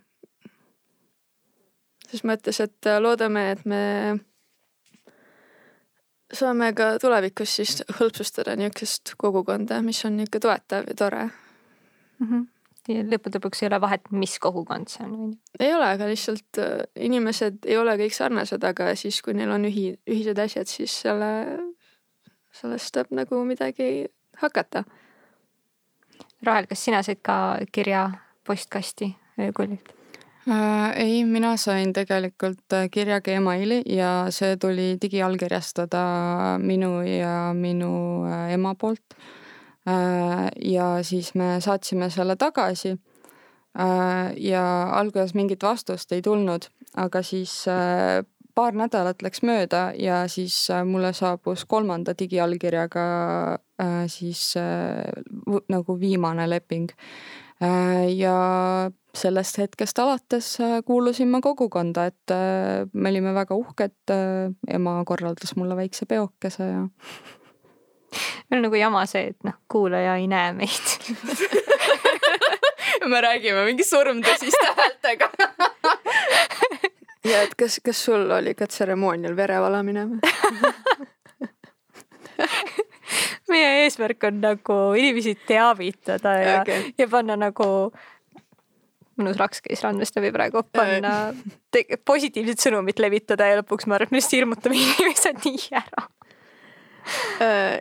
ses mõttes, et uh, loodame, et me saame ka tulevikus siis hõlpsustada niisugust kogukonda, mis on niisugune toetav ja tore mm. -hmm lõppude lõpuks ei ole vahet, mis kogukond see on, on ju. ei ole, aga lihtsalt äh, inimesed ei ole kõik sarnased, aga siis, kui neil on ühi-, ühised asjad, siis selle, sellest saab nagu midagi hakata. Rahel, kas sina said ka kirja postkasti öökullilt? Äh, ei, mina sain tegelikult äh, kirjaga emaili ja see tuli digiallkirjastada minu ja minu ema poolt Äh, ja siis me saatsime selle tagasi. Äh, ja alguses mingit vastust ei tulnud, aga siis äh, paar nädalat läks mööda ja siis mulle saabus kolmanda digiallkirjaga siis nagu viimane leping. ja sellest hetkest alates kuulusin ma kogukonda, et me olime väga uhked. ema korraldas mulle väikse peokese ja meil on nagu jama see, et noh, kuulaja ei näe meid me räägime mingi surmtõsiste häältega ja et kas, kas sul oli ka tseremoonial verevalamine meie eesmärk on nagu inimesi teavitada ja okay., ja panna nagu mõnus raks käis randmest läbi praegu, panna positiivset sõnumit levitada ja lõpuks ma arvan, et me lihtsalt hirmutame inimesed nii ära.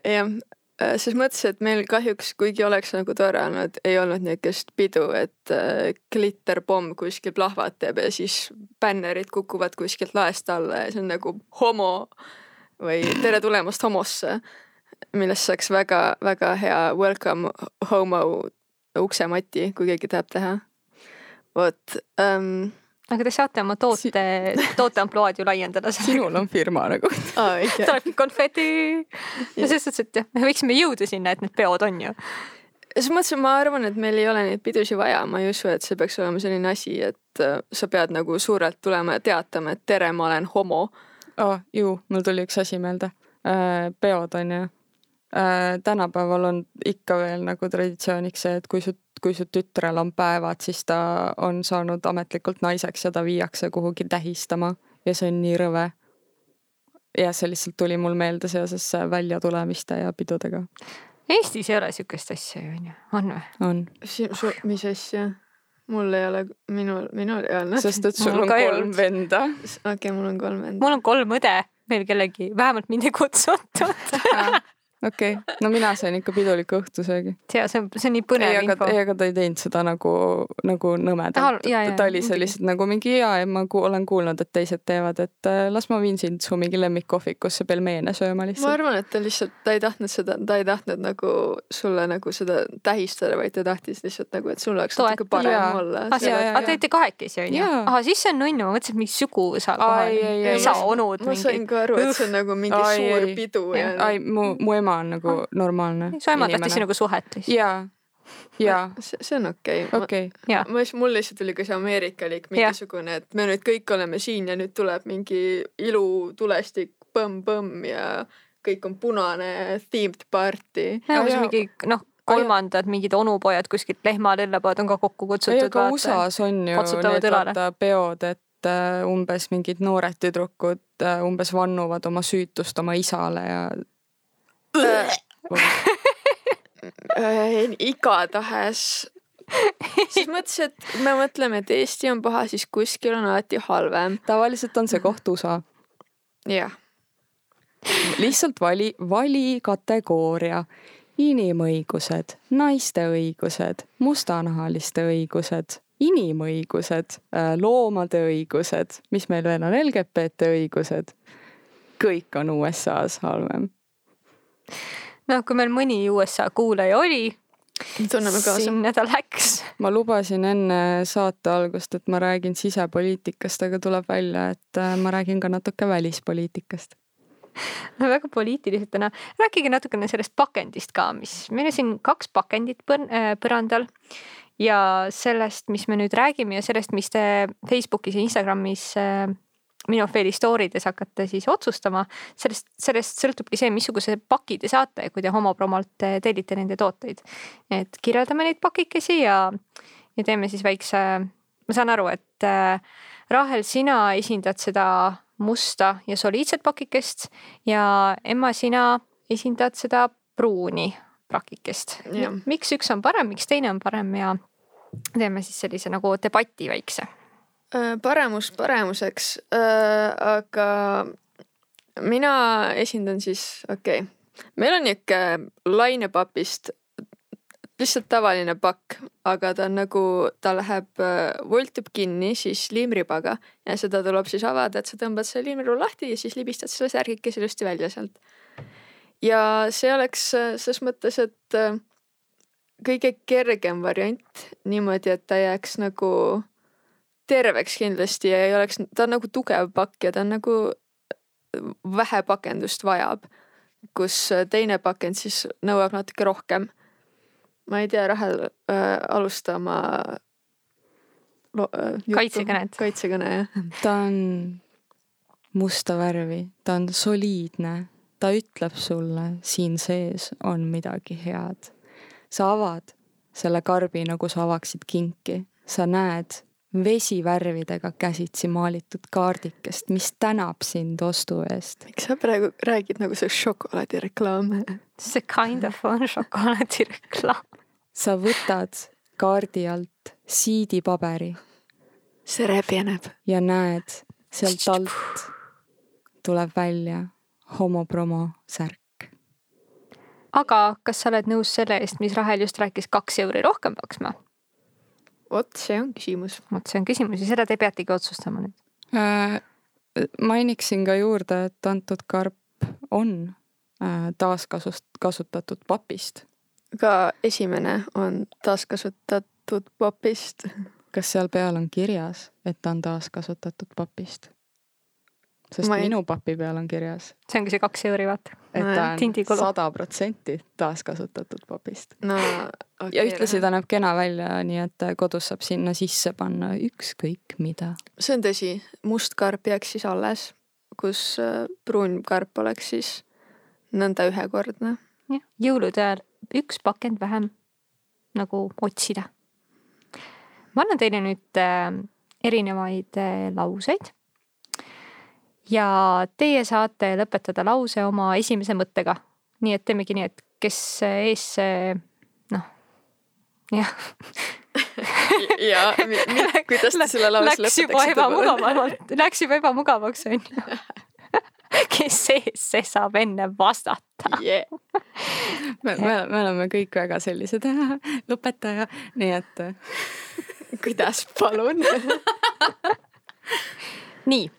Jah, ses mõttes, et meil kahjuks, kuigi oleks nagu tore olnud, ei olnud niisugust pidu, et äh, glitterpomm kuskil plahvatab ja siis bännerid kukuvad kuskilt laest alla ja see on nagu homo või tere tulemast homosse, millest saaks väga-väga hea welcome homo uksemati, kui keegi tahab teha. vot um, aga te saate oma toote, tooteampluaad ju laiendada. sinul on firma nagu tulebki konfeti. ja selles suhtes, et jah, me võiksime jõuda sinna, et need peod on ju. selles mõttes ma arvan, et meil ei ole neid pidusid vaja, ma ei usu, et see peaks olema selline asi, et äh, sa pead nagu suurelt tulema ja teatama, et tere, ma olen homo. oh, ju, mul tuli üks asi meelde. Äh, peod on ju. Äh, tänapäeval on ikka veel nagu traditsiooniks see, et kui su kui su tütrel on päevad, siis ta on saanud ametlikult naiseks ja ta viiakse kuhugi tähistama ja see on nii rõve. jah, see lihtsalt tuli mul meelde seoses väljatulemiste ja pidudega. Eestis ei ole sihukest asja ju onju, on või? on. mis asja? mul ei ole, minul, minul ei ole. sest et sul on kolm venda. okei okay,, mul on kolm venda. mul on kolm õde, veel kellegi, vähemalt mind ei kutsutud okei okay., no mina sain ikka piduliku õhtusöögi. tea, see on, see on nii põnev ei, info. ei, aga ta ei teinud seda nagu, nagu nõmedalt. ta oli sellised nagu mingi ja, ja ma ku, olen kuulnud, et teised teevad, et äh, las ma viin sind su mingi lemmikkohvikusse pelmeene sööma lihtsalt. ma arvan, et ta lihtsalt, ta ei tahtnud seda, ta ei tahtnud nagu sulle nagu seda tähistada, vaid ta tahtis lihtsalt nagu, et sul oleks natuke parem ja. olla. aga te olite kahekesi onju? ahah, siis see on nunnu, ma mõtlesin, et mingi suguvõsa kohe. isa, onud. ma sain ka aru, et see on nagu mingi ai, suur pidu ja. ai, mu, mu ema on nagu ah. normaalne. su ema tahtis sinuga suhet siis? jaa jaa. see on okei okay.. okei okay.. ma, mul lihtsalt tuli ka see ameerikalik mingisugune, et me nüüd kõik oleme siin ja nüüd tuleb mingi ilutulestik põmm-põmm ja kõik on punane themed party. mingi noh, kolmandad mingid onupojad kuskilt lehmalõllepood on ka kokku kutsutud. ka USA-s on ju need vaata peod, et äh, umbes mingid noored tüdrukud äh, umbes vannuvad oma süütust oma isale ja igatahes siis mõtlesin, et me mõtleme, et Eesti on paha, siis kuskil on alati halvem. tavaliselt on see koht USA. jah. lihtsalt vali, vali kategooria. inimõigused, naiste õigused, mustanahaliste õigused, inimõigused, äh, loomade õigused, mis meil veel on, LGBT õigused. kõik on USA-s halvem noh, kui meil mõni USA kuulaja oli, sinna ta läks. ma lubasin enne saate algust, et ma räägin sisepoliitikast, aga tuleb välja, et äh, ma räägin ka natuke välispoliitikast no väga poliitiliselt täna. rääkige natukene sellest pakendist ka, mis meil on siin kaks pakendit põr äh, põrandal ja sellest, mis me nüüd räägime ja sellest, mis te Facebookis ja Instagramis äh, minu faili story des hakkate siis otsustama, sellest, sellest sõltubki see, missuguse paki te saate, kui te homopromolt tellite nende tooteid. et kirjeldame neid pakikesi ja, ja teeme siis väikse, ma saan aru, et äh, Rahel, sina esindad seda musta ja soliidset pakikest ja Emma, sina esindad seda pruuni pakikest. miks üks on parem, miks teine on parem ja teeme siis sellise nagu debati väikse paremus paremuseks, äh, aga mina esindan siis, okei okay., meil on niisugune lainepapist lihtsalt tavaline pakk, aga ta on nagu, ta läheb, äh, voltub kinni siis liimribaga ja seda tuleb siis avada, et sa tõmbad selle liimriba lahti ja siis libistad selle särgikese ilusti välja sealt. ja see oleks selles mõttes, et kõige kergem variant niimoodi, et ta jääks nagu terveks kindlasti ja ei oleks, ta on nagu tugev pakk ja ta on nagu vähe pakendust vajab. kus teine pakend siis nõuab natuke rohkem. ma ei tea, Rahel äh,, alusta oma äh, kaitsekõnet. kaitsekõne, jah. ta on musta värvi, ta on soliidne, ta ütleb sulle, siin sees on midagi head. sa avad selle karbi, nagu sa avaksid kinki, sa näed vesivärvidega käsitsi maalitud kaardikest, mis tänab sind ostu eest. miks sa praegu räägid nagu see šokolaadireklaam? see kind of on šokolaadireklaam. sa võtad kaardi alt siidipaberi. see räbjeneb. ja näed, sealt alt tuleb välja homopromo särk. aga kas sa oled nõus selle eest, mis Rahel just rääkis, kaks euri rohkem maksma? Vot see on küsimus. vot see on küsimus ja seda te peategi otsustama nüüd äh,. mainiksin ka juurde, et antud karp on äh, taaskasust-, kasutatud papist. ka esimene on taaskasutatud papist. kas seal peal on kirjas, et ta on taaskasutatud papist? Sest ei... minu papi peal on kirjas. see ongi see kaks euri, vaata. et ta on sada protsenti taaskasutatud papist no,. Okay, ja ühtlasi ta näeb kena välja, nii et kodus saab sinna sisse panna ükskõik mida. see on tõsi, must karp jääks siis alles, kus äh, pruun karp oleks siis nõnda ühekordne. jah, jõulude ajal üks pakend vähem nagu otsida. ma annan teile nüüd äh, erinevaid äh, lauseid ja teie saate lõpetada lause oma esimese mõttega. nii et teemegi nii, et kes ees see noh, jah. ja kuidas te selle lause lõpetaksite? Läks juba ebamugavamalt, läks juba ebamugavaks onju kes sees, see saab enne vastata yeah.. me, me, me oleme kõik väga sellised lõpetaja, nii et. kuidas, palun nii,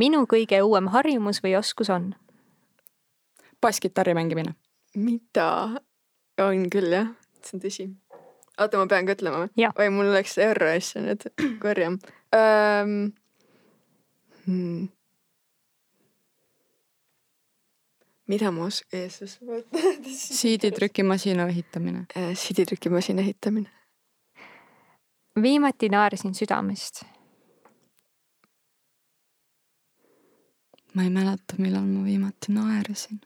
minu kõige uuem harjumus või oskus on? basskitarri mängimine. mida? on küll jah, see on tõsi. oota, ma pean ka ütlema või? oi, mul läks RS nüüd, korja um,. Hmm mida ma os-, Jeesus siiditrükimasina ehitamine. Äh, siiditrükimasina ehitamine. viimati naersin südamest. Ma ei mäleta, millal ma viimati naersin.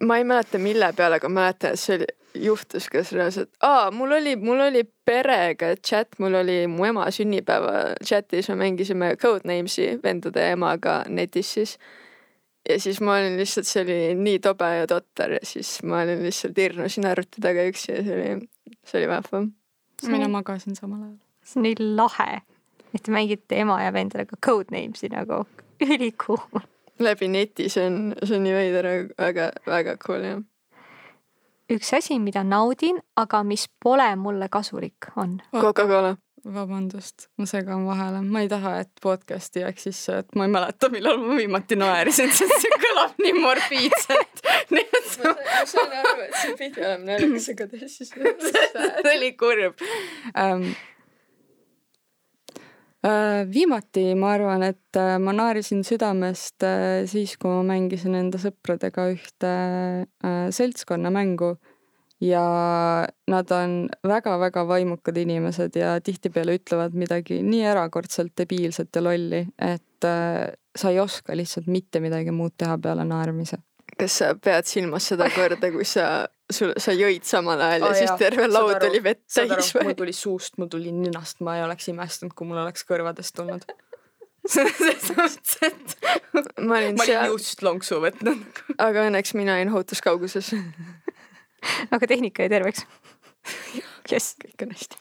ma ei mäleta, mille peale, aga mäletan, et see oli juhtus ka reaalselt, aa, mul oli, mul oli perega chat, mul oli mu ema sünnipäeva chatis, me mängisime Codenames'i vendade emaga netis siis. ja siis ma olin lihtsalt, see oli nii tobe ja totter ja siis ma olin lihtsalt hirmusin arvuti taga üksi ja see oli, see oli vahva. mina magasin samal ajal. see on nii lahe, et te mängite ema ja vendadega Codenames'i nagu, ülikool. läbi neti, see on, see on nii veider, väga, väga cool jah üks asi, mida naudin, aga mis pole mulle kasulik, on. Coca-Cola. vabandust, ma segan vahele, ma ei taha, et podcast'i jääks sisse, et ma ei mäleta, millal ma viimati naerisin, sest see kõlab nii morbiidselt. nii et ma, ma saan aru, et see pidi olema naljakas, aga siis see oli kurb um, viimati ma arvan, et äh, ma naerisin südamest äh, siis, kui ma mängisin enda sõpradega ühte seltskonnamängu ja nad on väga-väga vaimukad inimesed ja tihtipeale ütlevad midagi nii erakordselt debiilset ja lolli, et äh, sa ei oska lihtsalt mitte midagi muud teha peale naermise. kas sa pead silmas seda korda, kui sa, sul, sa jõid samal ajal oh, ja siis terve laud oli vett täis või? mul tuli suust, mul tuli ninast, ma ei oleks imestanud, kui mul oleks kõrvadest tulnud selles mõttes, et ma olin ma olin just lonksu võtnud. aga õnneks mina olin ohutuskauguses aga tehnika jäi terveks. jess, kõik on hästi.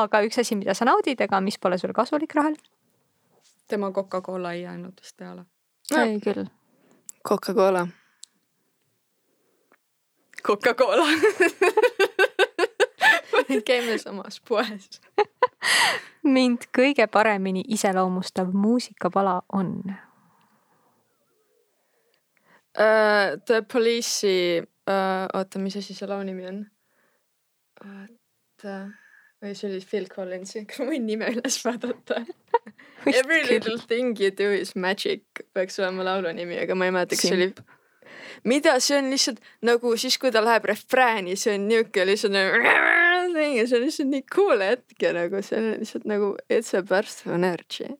aga üks asi, mida sa naudid, aga mis pole sulle kasulik, Rahel? tema Coca-Cola ei jäänud vist peale. sai küll. Coca-Cola. Coca-Cola käime samas poes mind kõige paremini iseloomustav muusikapala on uh,? The Police'i uh,, oota, mis asi see loo nimi on? oota, või see oli Phil Collinsi, kas ma võin nime üles vaadata Every little thing you do is magic peaks olema laulu nimi, aga ma ei mäleta, kas see oli. Mida, see on lihtsalt nagu siis, kui ta läheb refrääni, see on niuke lihtsalt nagu see on lihtsalt nii cool hetk ja nagu see on lihtsalt nagu it's a burst of energy.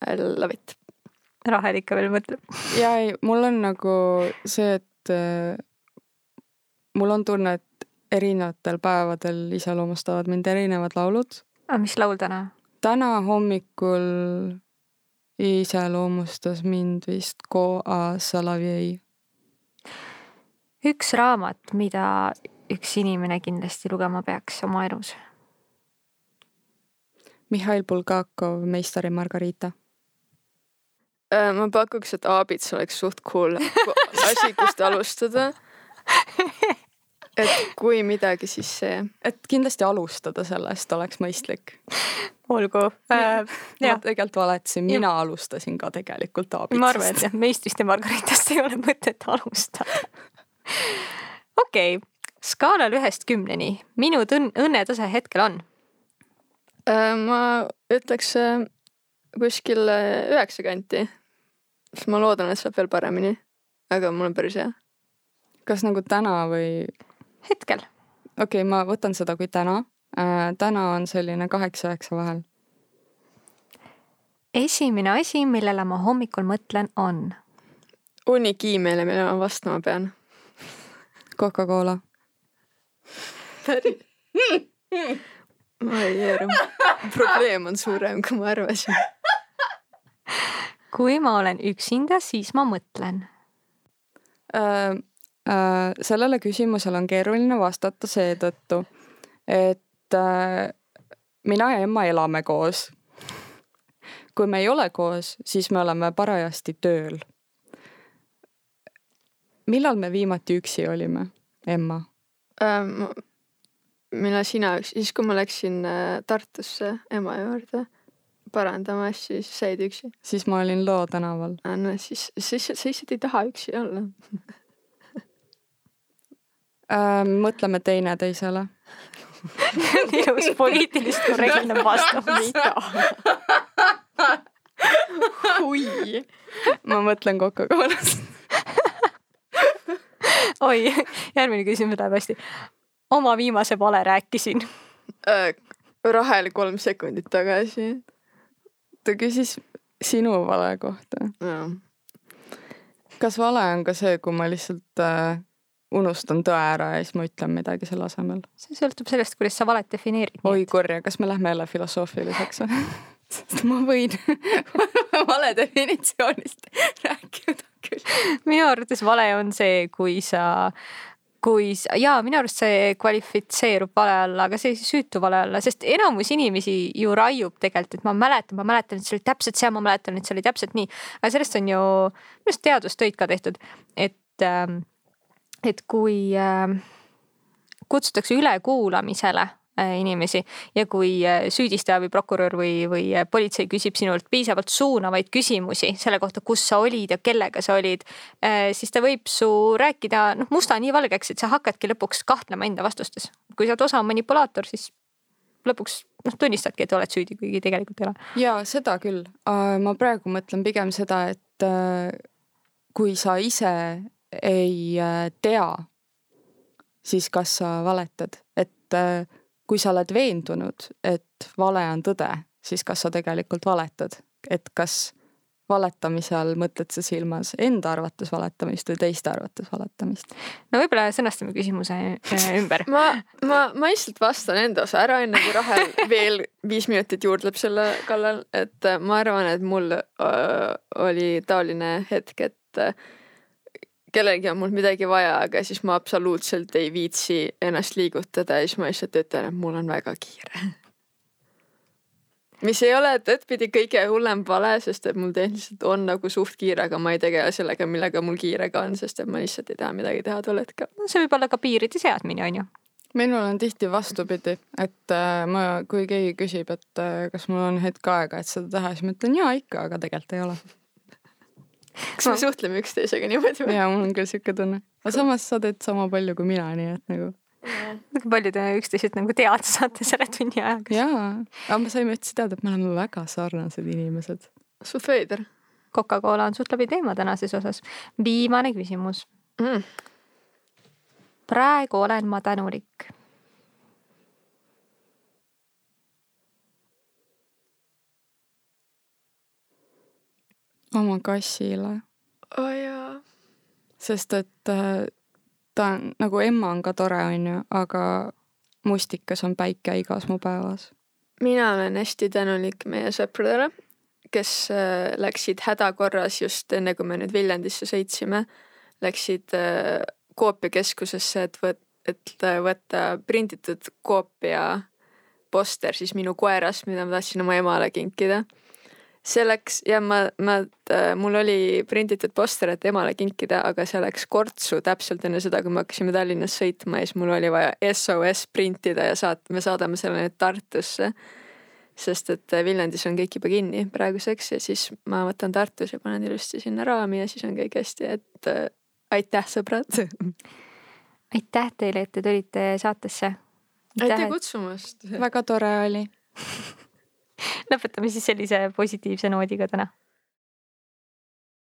I love it. Rahel ikka veel mõtleb. ja ei, mul on nagu see, et mul on tunne, et erinevatel päevadel iseloomustavad mind erinevad laulud. aga mis laul täna? täna hommikul iseloomustas mind vist Ko a Salavjei. Üks raamat, mida üks inimene kindlasti lugema peaks oma elus. Mihhail Bulgakov, Meister ja Margarita äh, ma pakuks, et Aabits oleks suht cool asi, kust alustada et kui midagi, siis see. et kindlasti alustada sellest oleks mõistlik. olgu äh,. ma tegelikult valetasin, mina ja. alustasin ka tegelikult Aabitsast. ma arvan, et jah, meistrist ja Margaritast ei ole mõtet alustada. okei okay., skaalal ühest kümneni, minu tõn-, õnnetase hetkel on äh,? ma ütleks äh, kuskil äh, üheksa kanti. siis ma loodan, et saab veel paremini. aga mul on päris hea. kas nagu täna või? hetkel. okei okay,, ma võtan seda kui täna äh,. täna on selline kaheksa-üheksa vahel. esimene asi, millele ma hommikul mõtlen, on? hunnik email'e, millele ma vastama pean. Coca-Cola. ma ei tea, probleem on suurem, kui ma arvasin. kui ma olen üksinda, siis ma mõtlen. äh,. Äh, sellele küsimusele on keeruline vastata seetõttu, et äh, mina ja Emma elame koos. kui me ei ole koos, siis me oleme parajasti tööl. Millal me viimati üksi olime, Emma? Ähm, millal sina, siis kui ma läksin äh, Tartusse ema juurde parandama asju, siis sa jäid üksi. siis ma olin Loo tänaval. no siis, siis sa lihtsalt ei taha üksi olla. Äh, mõtleme teineteisele. ilus poliitilist korrektne vastus. hui. ma mõtlen Coca-Colast. oi, järgmine küsimus läheb hästi. oma viimase vale rääkisin. Äh, Rahel kolm sekundit tagasi. ta küsis sinu vale kohta. kas vale on ka see, kui ma lihtsalt äh, unustan tõe ära ja siis ma ütlen midagi selle asemel? see sõltub sellest, kuidas sa valet defineerid. oi kurja, kas me lähme jälle filosoofiliseks või? sest ma võin vale definitsioonist rääkida küll. minu arvates vale on see, kui sa, kui jaa, minu arust see kvalifitseerub vale alla, aga see ei süütu vale alla, sest enamus inimesi ju raiub tegelikult, et ma mäletan, ma mäletan, et see oli täpselt see, ma mäletan, et see oli täpselt nii. aga sellest on ju minu arust teadustöid ka tehtud, et, et kui äh, kutsutakse ülekuulamisele inimesi ja kui äh, süüdistaja või prokurör või, või äh, politsei küsib sinult piisavalt suunavaid küsimusi selle kohta, kus sa olid ja kellega sa olid, siis ta võib su rääkida noh, musta nii valgeks, et sa hakkadki lõpuks kahtlema enda vastustes. kui sa oled osav manipulaator, siis lõpuks noh, tunnistadki, et oled süüdi, kuigi tegelikult ei ole. jaa, seda küll. ma praegu mõtlen pigem seda, et äh, kui sa ise ei äh, tea, siis kas sa valetad, et äh, kui sa oled veendunud, et vale on tõde, siis kas sa tegelikult valetad, et kas valetamise all mõtled sa silmas enda arvates valetamist või teiste arvates valetamist? no võib-olla sõnastame küsimuse äh, ümber. ma, ma, ma lihtsalt vastan enda osa ära, enne kui Rahel veel viis minutit juurdleb selle kallal, et ma arvan, et mul äh, oli taoline hetk, et äh, kellelgi on mul midagi vaja, aga siis ma absoluutselt ei viitsi ennast liigutada ja siis ma lihtsalt ütlen, et mul on väga kiire. mis ei ole tõttpidi kõige hullem vale, sest et mul tehniliselt on nagu suht kiire, aga ma ei tegele sellega, millega mul kiire ka on, sest et ma lihtsalt ei taha midagi teha tol hetkel. no see võib olla ka piiride seadmine, on ju. minul on tihti vastupidi, et äh, ma, kui keegi küsib, et äh, kas mul on hetk aega, et seda teha, siis ma ütlen jaa ikka, aga tegelikult ei ole. Kas me suhtleme üksteisega niimoodi või? ja mul on küll sihuke tunne, aga samas sa teed sama palju kui mina, nii et nagu kui palju te üksteiselt nagu teada saate selle tunni ajaga. jaa, aga me saime üldse teada, et me oleme väga sarnased inimesed. suht veider Coca-Cola on suht läbi teema tänases osas. viimane küsimus. mm.. praegu olen ma tänulik. Oma kassile, oh jaa. sest et äh, ta on nagu Emma on ka tore, onju, aga mustikas on päike igas mu päevas. mina olen hästi tänulik meie sõpradele, kes äh, läksid hädakorras just enne, kui me nüüd Viljandisse sõitsime, läksid äh, koopiakeskusesse, et võt-, et võtta prinditud koopia poster siis minu koerast, mida ma tahtsin oma emale kinkida. See läks ja ma, ma, mul oli prinditud poster, et emale kinkida, aga see läks kortsu täpselt enne seda, kui me hakkasime Tallinnas sõitma ja siis mul oli vaja SOS printida ja saat-, me saadame selle nüüd Tartusse sest et Viljandis on kõik juba kinni praeguseks ja siis ma võtan Tartus ja panen ilusti sinna raami ja siis on kõik hästi, et äh, aitäh, sõbrad. aitäh teile, et te tulite saatesse. aitäh kutsumast. väga tore oli. lõpetame siis sellise positiivse noodiga täna